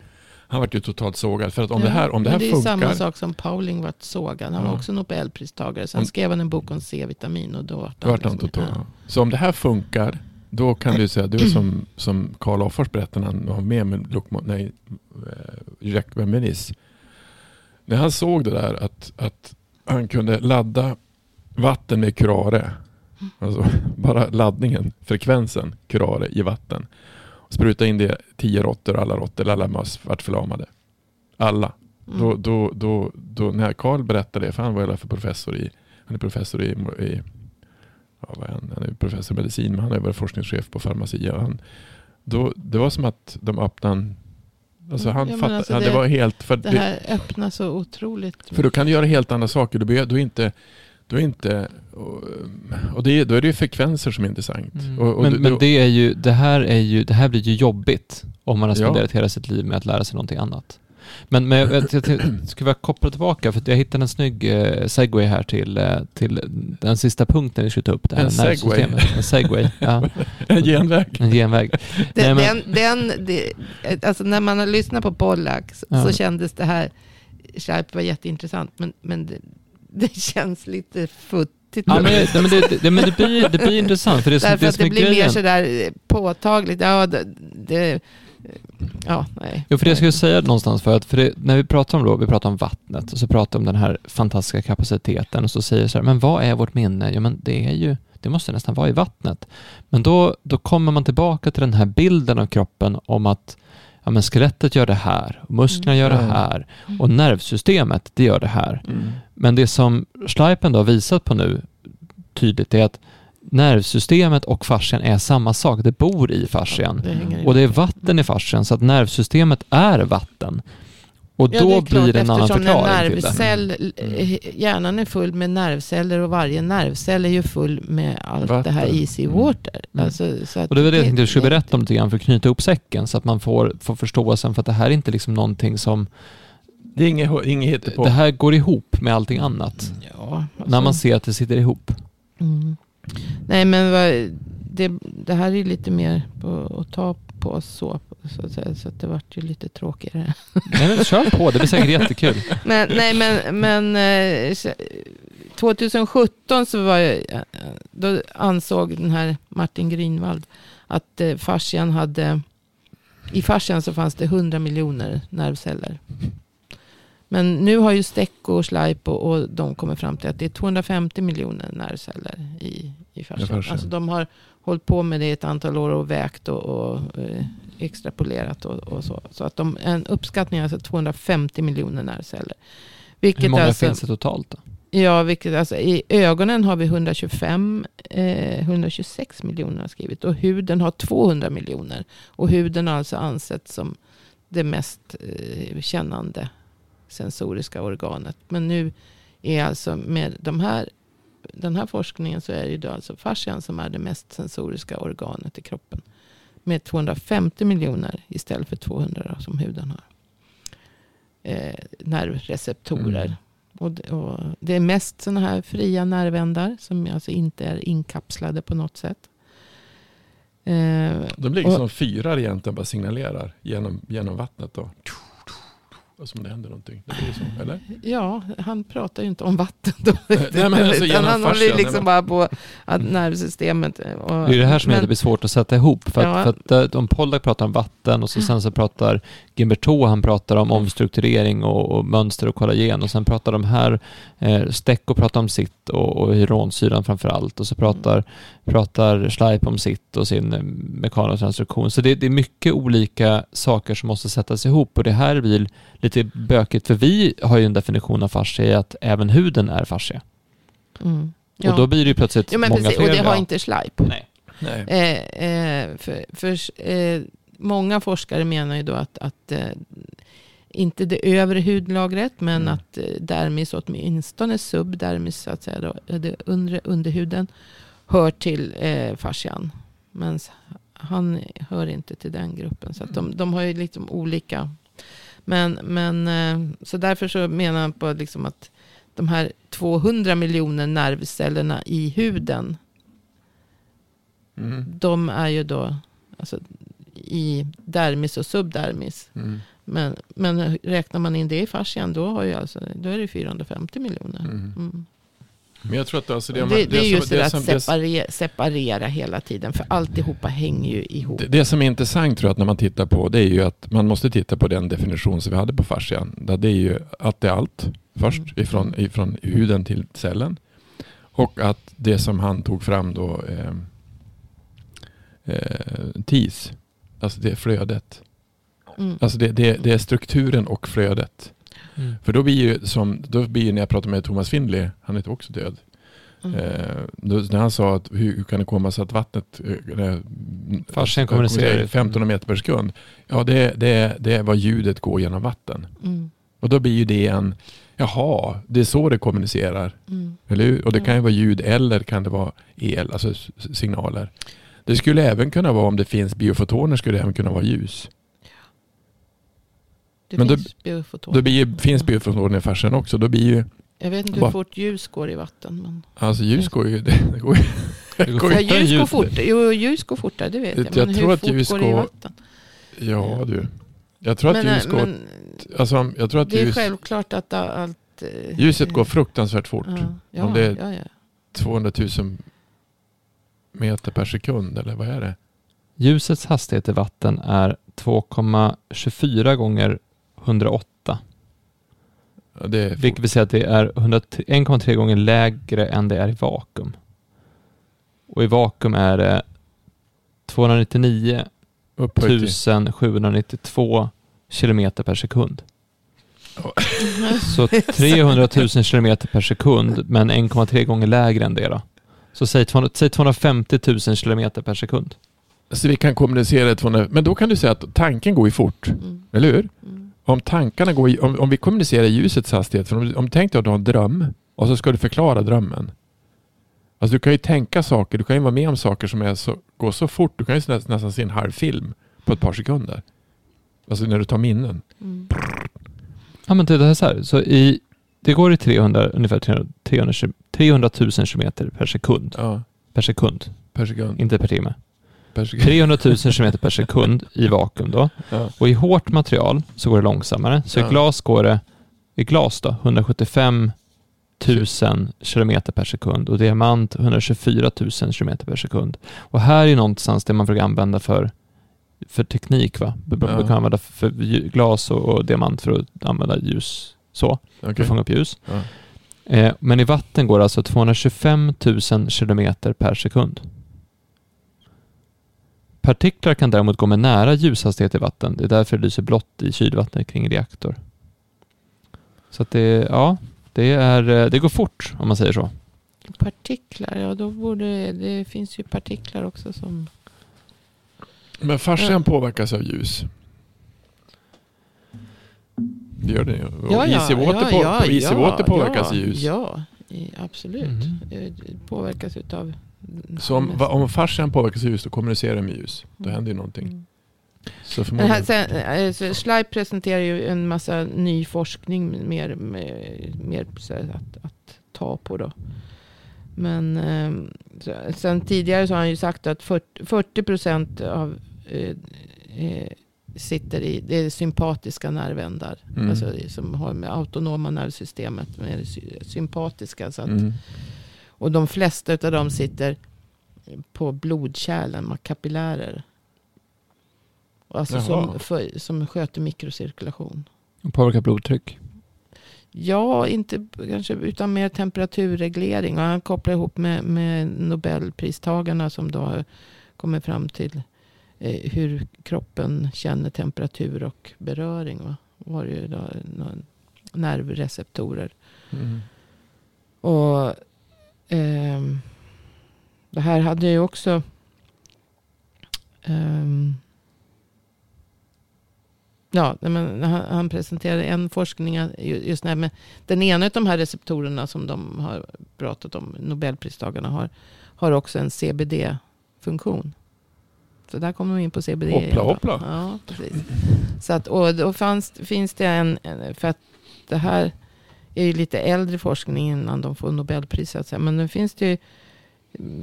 han vart ju totalt sågad. För att om Ja, det här, om det här men det är samma funkar. sak som Pauling vart sågad. Han var Ja. också Nobelpristagare. Sen Om- skrev han en bok om C-vitamin och då vart Då vart han liksom- totalt. ja. Så om det här funkar. Då kan du säga, du är som, *clears throat* som Karl Offers berättade när han var med med nej, eh, Jacques Bemenis. När han såg det där att, att han kunde ladda vatten med curare. Alltså *laughs* bara laddningen, frekvensen curare i vatten. Spruta in det tio råttor, alla råttor, alla möss vart förlamade. Alla. Mm. Då, då, då, då, när Karl berättade det, för han var ju för professor i, han är professor i, i ja, vad är han? han är professor i medicin, men han är väl forskningschef på Pharmacia. Han, då, det var som att de öppnade en, alltså han Ja, fattade, alltså ja, det, det- var helt, för, Det det, här öppnar så otroligt. för då kan du göra helt andra saker. Du, be- du är inte, du är inte, och, och det, är- då är det ju frekvenser som är intressant. Mm. Och, och men du- men det, är ju, det, här är ju, det här blir ju jobbigt om man har Ja. spenderat hela sitt liv med att lära sig någonting annat. Men, men jag, jag, jag, jag skulle vilja koppla tillbaka för att jag hittade en snygg eh, segway här till, eh, till den sista punkten vi skulle ta upp. Det här En segway? En segway. Ja, *laughs* en genväg. en genväg. Den, Nej, den, den, det, alltså när man har lyssnat på Pollack så, Ja. så kändes det här, Sharp var jätteintressant, men, men det, *laughs* det känns lite futtigt. Ja, men, det, men, det, det, men det, blir, det blir intressant för det, Därför det att det blir mer grejen. sådär eh, påtagligt. Ja, det, det, ja nej. Jo, för det jag skulle säga någonstans för att för det, när vi pratar om då, vi pratar om vattnet och så pratar om den här fantastiska kapaciteten och så säger jag så här, men vad är vårt minne? Jo, men det är ju, det måste nästan vara i vattnet. Men då, då kommer man tillbaka till den här bilden av kroppen om att ja, men skelettet gör det här, musklerna gör det Mm. här och nervsystemet, det gör det här. Mm. Men det som Schleipen då har visat på nu tydligt är att nervsystemet och fascian är samma sak. Det bor i fascian. Och det är vatten i fascian så att nervsystemet är vatten. Och Ja, då det blir det en annan förklaring en till det. nervcell, eh, hjärnan är full med nervceller och varje nervcell är ju full med allt det här Vatten. easy Mm. water. Mm. Alltså, så att Och det var det jag tänkte jag skulle det- berätta om lite grann för att knyta ihop säcken så att man får, får förståelsen för att det här är inte liksom någonting som, Det är inget, inget hittepå. det här går ihop med allting annat. Ja, alltså, När man ser att det sitter ihop. Mm. Nej men det, det här är lite mer på, att ta på så, så att säga. Så att det vart ju lite tråkigare. Nej men kör på, det blir säkert jättekul. *laughs* Men, nej men, men eh, så- 2017 så var jag, då ansåg den här Martin Grünwald att eh, fascian hade, i fascian så fanns det 100 miljoner nervceller. Men nu har ju Steck och Schleip och, och de kommit fram till att det är 250 miljoner nervceller i, i fascian. Alltså de har hållit på med det i ett antal år och vägt och, och eh, extrapolerat och, och så. Så att de, en uppskattning är alltså 250 miljoner nervceller. Vilket Hur många alltså, finns det totalt då? Ja, vilket alltså, i ögonen har vi 125, eh, 126 miljoner skrivit. Och huden har 200 miljoner. Och huden har alltså ansetts som det mest eh, kännande sensoriska organet. Men nu är alltså med de här, den här forskningen så är det ju då alltså fascian som är det mest sensoriska organet i kroppen. Med 250 miljoner istället för 200 då, som huden har. Eh, nervreceptorer. Mm. Och det, och det är mest sådana här fria nervändar som alltså inte är inkapslade på något sätt. Eh, De ligger Och- som fyrar egentligen, bara signalerar genom, genom vattnet. Då. Och som det händer någonting. Det blir så, eller? ja, han pratar ju inte om vatten då. *laughs* Nej, men alltså Utan han håller ju liksom bara på att nervsystemet. Och, Det är det här som att det men- blir svårt att sätta ihop. För att, Ja. för att eh, om Pollack pratar om vatten och så sen så pratar Gimberto, han pratar om omstrukturering och, och mönster och kollagen och sen pratar de här, eh, Stecco pratar om sitt och, och hyronsyran framför allt och så pratar, pratar Schleip om sitt och sin eh, mekanotransduktion. Så det, det är mycket olika saker som måste sättas ihop och det här blir lite bökigt för vi har ju en definition av fascia i att även huden är fascia. Mm. Ja. Och då blir det ju plötsligt jo, men många precis, fler. och det har ja. inte Schleip. Nej. Nej. Eh, eh, för för eh, många forskare menar ju då att, att eh, inte det övre hudlagret, men Mm. att eh, dermis, åtminstone subdermis, så att säga, då, det undre underhuden, hör till eh, fascian. Men han hör inte till den gruppen. Så att de, de har ju liksom olika. Men, men eh, så därför så menar han på liksom att de här 200 miljoner nervcellerna i huden Mm. de är ju då alltså, i dermis och subdermis. Mm. Men, men räknar man in det i fascian då, har ju alltså, då är det 450 miljoner. Mm. Mm. Men jag tror att alltså Det, det, det, är som- just det, där som- att separera, separera hela tiden. För alltihopa hänger ju ihop. Det, det som är intressant tror jag att när man tittar på det är ju att man måste titta på den definition som vi hade på fascian. Där det är ju att det är allt först Mm. ifrån, ifrån huden till cellen. Och att det som han tog fram då, eh, eh, TIS, alltså det är flödet. Mm. Alltså det, det, det är strukturen och flödet. Mm. För då blir ju som, då blir ju när jag pratade med Thomas Findley, han är också död. Mm. Eh, då, när han sa att hur, hur kan det komma sig att vattnet eh, Farsen kommunicerar. 15 meter per sekund. Ja, det, det, det är vad ljudet går genom vatten. Mm. Och då blir ju det en, jaha, det är så det kommunicerar. Mm. Eller hur? Och det kan ju vara ljud eller kan det vara el, alltså signaler. Det skulle även kunna vara om det finns biofotoner skulle det även kunna vara ljus. Det Men då- finns biofotoner. Då blir finns biofotoner i farsen också. Då blir ju, Jag vet inte hur fort ljus går i vatten. Men... alltså ljus går ju, det, *laughs* det går ju Det går. Ja, ljus går fortare. Jo, ljus går fortare, det vet jag. Jag Men tror hur att fort ljus går det i går- vatten? Ja du. Jag tror att men, ljus äh, går, men alltså jag tror att det är ljus, självklart att allt... eh, ljuset går eh, fruktansvärt fort. Ja, ja, Om det är- ja. 200 000 meter per sekund eller vad är det? Ljusets hastighet i vatten är 2,24 gånger 108. Ja, det är Vilket vill säga att det är 100 1,3 gånger lägre än det är i vakuum. Och i vakuum är det 299 upphöjt till- 792 kilometer per sekund. Så *laughs* 300 000 kilometer per sekund, men 1,3 gånger lägre än det då. Så säg, 200, säg 250 000 kilometer per sekund. Så vi kan kommunicera 200, men då kan du säga att tanken går ju fort, Mm, eller hur? mm, Om tankarna går i, om, om vi kommunicerar i ljusets hastighet, för om, om tänk dig att du har en dröm och så ska du förklara drömmen. Alltså du kan ju tänka saker, du kan ju vara med om saker som är så, går så fort, du kan ju nästan, nästan se en halv film på ett par sekunder. Alltså när du tar minnen. mm. Ja, men det är så här. Så i, det går i 300, ungefär 300, 300, 300 000 kilometer per sekund. Ja, Per sekund, per sekund. inte per timme. Per sekund. 300 000 kilometer per sekund i vakuum då. Ja. Och i hårt material så går det långsammare. Så Ja. i glas går det, i glas då, 175 000 kilometer per sekund och diamant 124 000 kilometer per sekund. Och här är någonstans det man försöker använda för, för teknik. Va? Man Ja. kan använda för glas och, och diamant för att använda ljus så, för Okej. att fånga upp ljus. Ja. Eh, men i vatten går det alltså 225 000 kilometer per sekund. Partiklar kan däremot gå med nära ljushastighet i vatten. Det är därför det lyser blått i kylvattnet kring en reaktor. Så att det, ja, det, är, eh, det går fort om man säger så. Partiklar, ja då borde det finns ju partiklar också som... Men farsan Ja. påverkas av ljus. Det gör det ju. Och Ja, ja, easy water, ja, på, ja, på ja, water påverkas ja, i ljus. Ja, i, absolut. Eh, det Påverkas utav... Så om, va- om farsan påverkas av ljus, då kommunicerar de med ljus. Då Mm. händer ju någonting. Mm. Så Men här, förmodligen. sen, eh, så Schleip presenterar ju en massa ny forskning mer, mer, mer att, att ta på. Då. Men eh, så, sen tidigare så har han ju sagt att 40, 40 procent av eh, eh, sitter i det är sympatiska nervändar. Mm. Alltså, som har med autonoma nervsystemet med sympatiska. Så att, Mm. Och de flesta av dem sitter på blodkärlen, kapillärer. Alltså Jaha. som, för, som sköter mikrocirkulation. Och påverkar blodtryck. Ja, inte kanske utan mer temperaturreglering. Och han kopplar ihop med, med Nobelpristagarna som då kommit fram till eh, hur kroppen känner temperatur och beröring. Va? Var det ju då nervreceptorer. Mm. Och ehm, det här hade ju också ehm, Ja, men han, han presenterade en forskning ju- just när med den ena av de här receptorerna som de har pratat om, Nobelpristagarna har, har också en CBD-funktion. Där kommer de in på CBD. Hoppla, hoppla. Ja, precis. Så att, och då fanns, finns det en, för att det här är ju lite äldre forskning innan de får Nobelpris. så att säga. Men nu finns det ju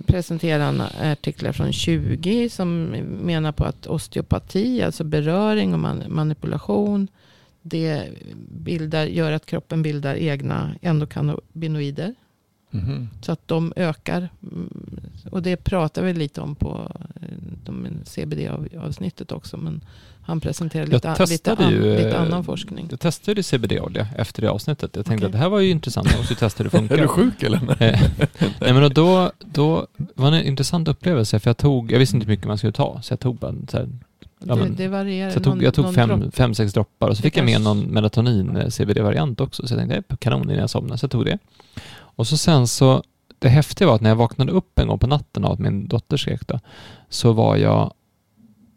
presenterar han artiklar från 20 som menar på att osteopati, alltså beröring och man, manipulation, det bildar, gör att kroppen bildar egna endokannabinoider. Mhm. Så att de ökar. Mm, Och det pratar vi lite om på eh, CBD-avsnittet också. Men han presenterade lite, lite, testade an, ju, lite eh, annan forskning. Jag testade CBD-olja efter det avsnittet. Jag tänkte Okej. att det här var ju intressant, jag måste testa hur det *laughs* funkar. Är du sjuk eller? *laughs* Eh, Nej men då, då var det en intressant upplevelse för jag tog, jag visste inte hur mycket man skulle ta så jag tog bara så här, ja, det, men- det varierar. så jag tog, jag tog fem, dropp. fem, sex droppar och så Det fick jag med kanske- någon melatonin CBD-variant också så jag tänkte kanon innan jag somnade så jag tog det. Och så sen så, det häftiga var att när jag vaknade upp en gång på natten av att min dotter skrek då, så var jag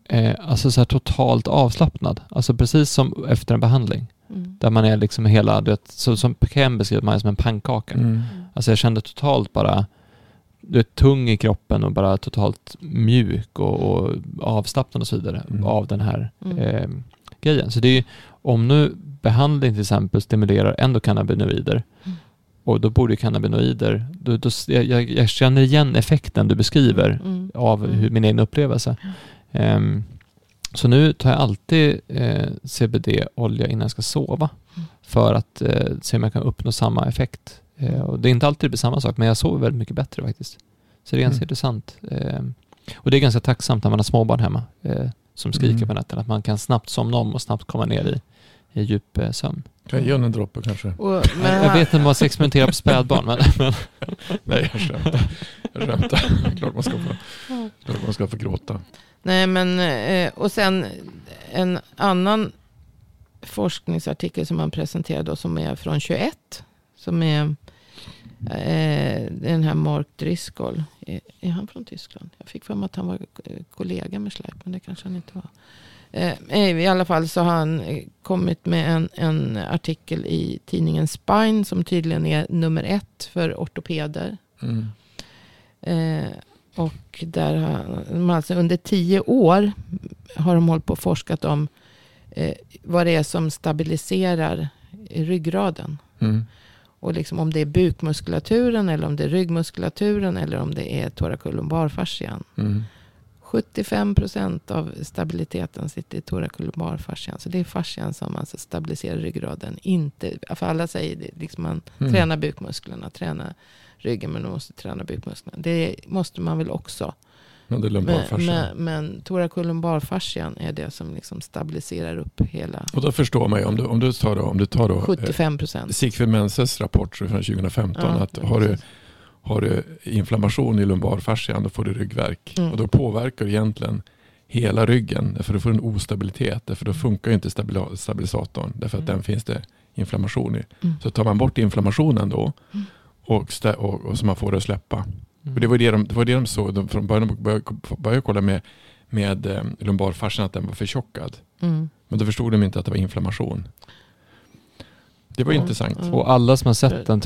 eh, alltså så här totalt avslappnad. Alltså precis som efter en behandling. Mm. Där man är liksom hela, du vet, så, som Ken beskriver man är som en pannkaka. Mm. Alltså jag kände totalt bara du vet, tung i kroppen och bara totalt mjuk och, och avslappnad och så vidare Mm. av den här Mm. eh, grejen. Så det är ju, om nu behandling till exempel stimulerar endokannabinoider Mm. Och då borde cannabinoider, då, då, jag, jag, känner igen effekten du beskriver Mm. av Mm. hur, min egen upplevelse. Ehm, så nu tar jag alltid eh, CBD-olja innan jag ska sova Mm. för att eh, se om jag kan uppnå samma effekt. Eh, och det är inte alltid det blir samma sak, men jag sover väldigt mycket bättre faktiskt. Så det är ganska Mm. intressant. Ehm, och det är ganska tacksamt när man har småbarn hemma eh, som skriker Mm. på nätterna, att man kan snabbt somna om och snabbt komma ner i djup eh, sömn. Kan jag ge honom en droppe kanske? Och, men jag vet inte om man ska experimentera på spädbarn, men, *laughs* men Nej, jag skämtar. Jag skämtar. Klart man ska få, klart man ska få gråta. Nej, men eh, och sen en annan forskningsartikel som han presenterade då, som är från 21. Som är eh, den här Mark Driscoll. Är, är han från Tyskland? Jag fick för mig att han var kollega med Schleip, men det kanske han inte var. Eh, eh, I alla fall så har han eh, kommit med en, en artikel i tidningen Spine som tydligen är nummer ett för ortopeder. Mm. Eh, och där har alltså under tio år har de hållit på och forskat om eh, vad det är som stabiliserar ryggraden. Mm. Och liksom om det är bukmuskulaturen eller om det är ryggmuskulaturen eller om det är thoracolumbarfascian. Mm. 75 procent av stabiliteten sitter i thoracolumbarfascian. Så det är fascian som alltså stabiliserar ryggraden. Inte, för alla säger det, liksom man Mm. tränar bukmusklerna, tränar ryggen men man måste träna bukmusklerna. Det måste man väl också. Men det är Men, men, men thoracolumbarfascian är det som liksom stabiliserar upp hela Och då förstår man ju om du, om du tar då, om du tar då eh, 75 procent. Sigfrid Menses rapport från 2015 Ja, att har du, precis. Har du inflammation i lumbarfascian då får du ryggvärk. Mm. Och då påverkar du egentligen hela ryggen för du får en ostabilitet. Därför då funkar ju inte stabilisatorn därför att Mm. den finns det inflammation i. Mm. Så tar man bort inflammationen då Mm. och, och, och så man får det att släppa. Och det var det de, det var det de såg. De från början började, började kolla med, med eh, lumbarfascian att den var förtjockad. Mm. Men då förstod de inte att det var inflammation. Det var intressant. ja. Och alla som har sett en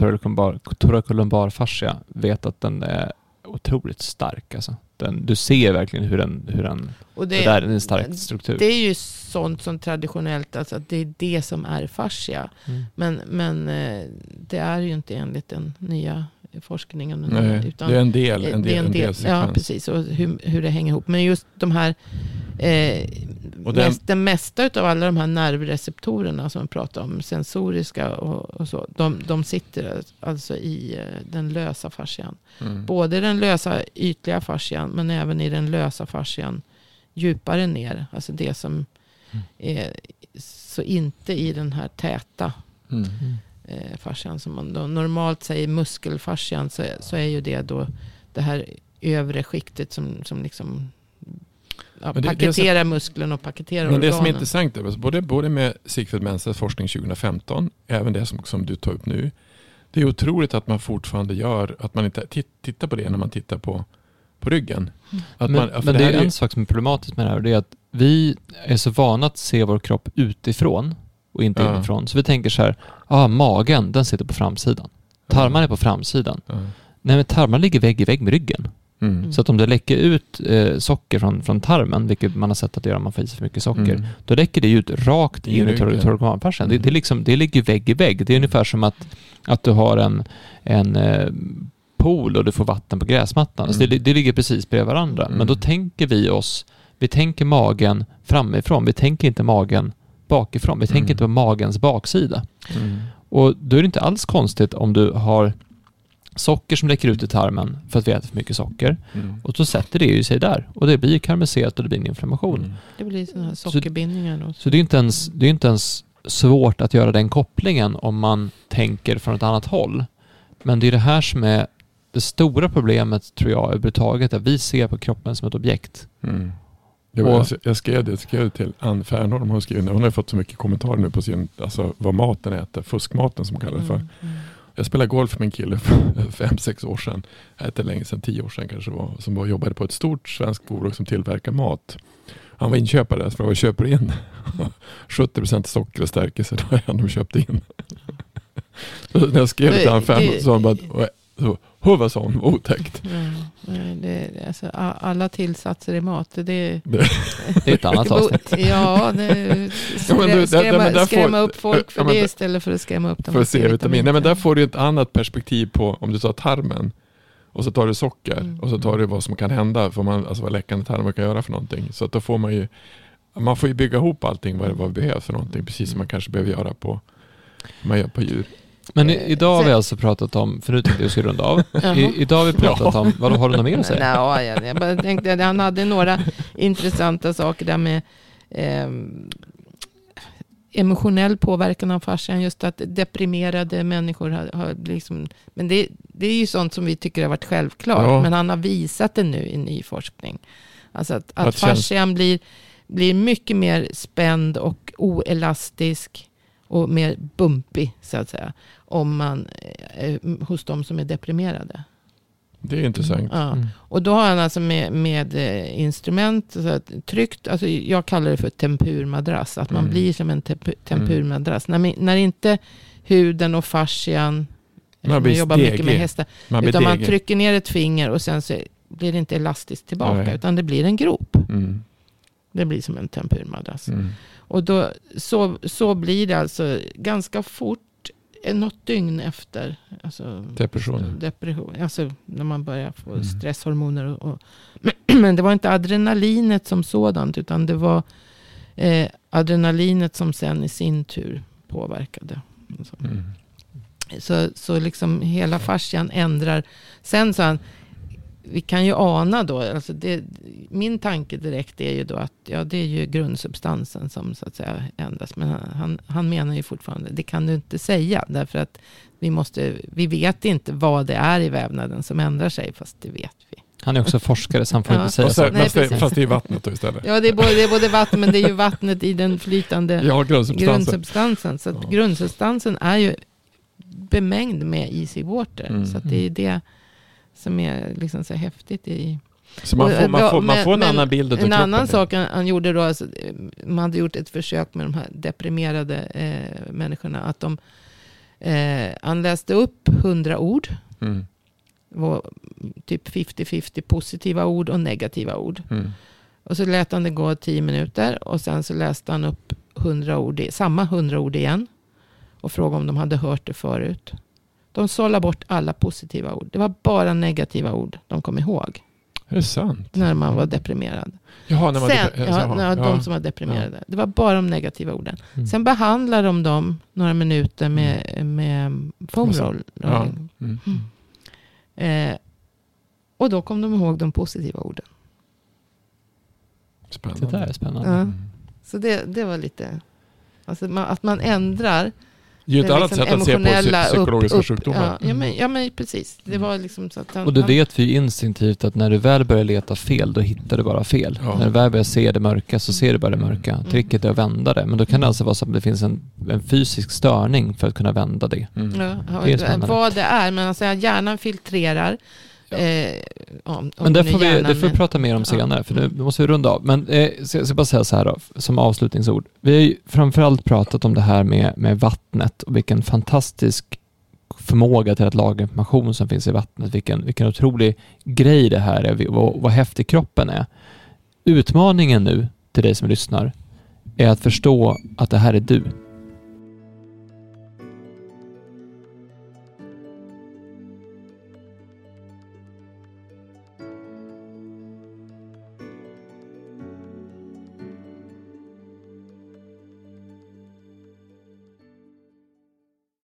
thoracolumbar, fascia vet att den är otroligt stark. Alltså. Den, du ser verkligen hur den, hur den Och det, där är en stark struktur. Det är ju sånt som traditionellt, alltså att det är det som är fascia. Mm. Men, men eh, det är ju inte enligt den nya forskningen. Nej, utan det är en del, en det del, är en del Ja, precis. Och hur, hur det hänger ihop. Men just de här, eh, den- mest, det mesta av alla de här nervreceptorerna som vi pratar om, sensoriska och, och så, de, de sitter alltså i eh, den lösa fascian. Mm. Både den lösa ytliga fascian men även i den lösa fascian djupare ner. Alltså det som Mm. är så inte i den här täta Mm. eh, fascian som man normalt säger muskelfascian så, så är ju det då det här övre skiktet som, som liksom ja, Men det- det musklerna och paketerar Men det som är organen. intressant är, både, både med Sigfrid Menses forskning 2015, även det som, som du tar upp nu. Det är otroligt att man fortfarande gör, att man inte tit- tittar på det när man tittar på, på ryggen. Att Men, man, för men det, här är en sak som är problematiskt med det här och det är att vi är så vana att se vår kropp utifrån och inte Ja. inifrån. Så vi tänker så här, ah, magen den sitter på framsidan. Tarmarna är på framsidan. Ja. Nej men tarmarna ligger vägg i vägg med ryggen. Mm. Så att om det läcker ut eh, socker från, från tarmen, vilket man har sett att det gör om man får i sig för mycket socker, Mm. då läcker det ut rakt I in i. Det, Mm. det, är liksom, det ligger vägg i vägg. Det är ungefär som att, att du har en, en eh, pool och du får vatten på gräsmattan. Alltså Mm. det, det ligger precis bredvid varandra. Mm. Men då tänker vi oss, vi tänker magen framifrån, vi tänker inte magen bakifrån. Vi tänker Mm. inte på magens baksida. Mm. Och då är det inte alls konstigt om du har socker som läcker ut i tarmen för att vi äter för mycket socker. Mm. Och då sätter det ju sig där. Och det blir karamelliserat och det blir en inflammation. Mm. Det blir sådana här sockerbindningar då. Så det är inte ens, det är inte ens svårt att göra den kopplingen om man tänker från ett annat håll. Men det är det här som är det stora problemet tror jag överhuvudtaget, att vi ser på kroppen som ett objekt. Mm. Jag, Och- jag, jag skrev det jag skrev det till Ann Fernholm. Hon, skrev, hon har fått så mycket kommentarer nu på sin, alltså vad maten äter, fuskmaten som kallas för. Mm, mm. Jag spelade golf med en kille för *laughs* fem, sex år sedan. Inte länge sedan, tio år sedan kanske var. Som var, jobbade på ett stort svenskt bolag som tillverkar mat. Han var inköpare, så jag köper in *laughs* 70% socker och stärkelse. *laughs* Det var han de köpte in. Så när jag skrev till Fernholm så sa han bara, så, "Hå, vad sa hon, otäckt. Ja, nej, det, alltså, alla tillsatser i mat, det, det Det är ett annat avsnitt. Ja, det, *laughs* Ja, men du, där- skrämma, där- där skrämma får- upp folk för ja, men det istället för att skrämma upp dem För C-vitamin. Nej men där får du ett annat perspektiv på om du tar tarmen och så tar du socker Mm. och så tar du vad som kan hända, för man, alltså vad läckande tarmar kan göra för någonting. Så att då får man ju, man får ju bygga ihop allting vad, vad behövs för någonting, precis som man kanske behöver göra på, man gör på djur. Men i, Eh, idag har vi sen- alltså pratat om, för nu tänkte jag skulle runda av. *laughs* I, idag har vi pratat om, vadå har du något mer att säga? Nej, jag, jag bara tänkte han hade några intressanta saker där med ehm, emotionell påverkan av fascian. Just att deprimerade människor har, har liksom, men det, det är ju sånt som vi tycker har varit självklart. Ja. Men han har visat det nu i ny forskning. Alltså att, att Att fascian blir, blir mycket mer spänd och oelastisk och mer bumpig så att säga. Om man, eh, hos de som är deprimerade. Det är intressant. Ja. Mm. Och då har han alltså med, med eh, instrument så att tryckt, alltså jag kallar det för tempurmadrass, att man Mm. blir som en tempu, tempurmadrass. När, mi- när inte huden och fascian, Man man, blir jobbar mycket stegig. med hästar, Man utan man degig. trycker ner ett finger och sen så blir det inte elastiskt tillbaka, Nej. utan det blir en grop. Mm. Det blir som en tempurmadrass. Och då, så, så blir det alltså ganska fort, eh, något dygn efter. Alltså, Depression. Depression, alltså när man börjar få Mm. stresshormoner. Och, och, *clears throat* men det var inte adrenalinet som sådant, utan det var eh, adrenalinet som sen i sin tur påverkade. Så, Mm. så, så liksom hela fascian ändrar. Sen sa han, vi kan ju ana då, alltså det, min tanke direkt är ju då att ja, det är ju grundsubstansen som så att säga ändras. Men han, han, han menar ju fortfarande, det kan du inte säga. Därför att vi, måste, vi vet inte vad det är i vävnaden som ändrar sig, fast det vet vi. Han är också forskare så han får Ja. inte säga så. Nej, fast, det, precis. fast det är vattnet då istället. Ja, det är både, det är både vatten, men det är ju vattnet i den flytande Ja, grundsubstansen. grundsubstansen. Så att Ja. grundsubstansen är ju bemängd med easy water. Mm. Så att det är det som är liksom så häftigt i... Så man får, man får, man får en men annan bild av En kroppen. annan sak han, han gjorde då, alltså, man hade gjort ett försök med de här deprimerade eh, människorna. Att de, eh, han läste upp hundra ord. Mm. Var typ 50-50 positiva ord och negativa ord. Mm. Och så lät han det gå tio minuter och sen så läste han upp 100 ord, samma hundra ord igen. Och frågade om de hade hört det förut. De sållade bort alla positiva ord. Det var bara negativa ord de kom ihåg Är det sant? när man var deprimerad. Jaha, när man Sen, depre- ja, jaha, när ja. de som var deprimerade. Det var bara de negativa orden. Mm. Sen behandlade de dem några minuter med, med foam Massa- roll. Ja. Mm. Eh, och då kom de ihåg de positiva orden. Spännande. Det där är spännande. Ja. Mm. Så det, det var lite... Alltså man, att man ändrar Det är ju ett det annat liksom sätt att se på psykologiska upp- upp- sjukdomar. Ja, ja, men, ja men precis. Det var liksom så att han, Och det han, vet vi ju instinktivt att när du väl börjar leta fel, då hittar du bara fel. Ja. När du väl börjar se det mörka så ser du bara det mörka. Mm. Tricket är att vända det. Men då kan det alltså vara så att det finns en, en fysisk störning för att kunna vända det. Mm. ja, Det vad det är, men alltså hjärnan filtrerar. Ja. Eh, om Men det får, vi, hjärnan det får vi prata mer om Ja. senare, för nu måste vi runda av. Men eh, så jag ska bara säga så här då, som avslutningsord. Vi har ju framförallt pratat om det här med, med vattnet och vilken fantastisk förmåga till att laga information som finns i vattnet. Vilken, vilken otrolig grej det här är och vad häftig kroppen är. Utmaningen nu till dig som lyssnar är att förstå att det här är du.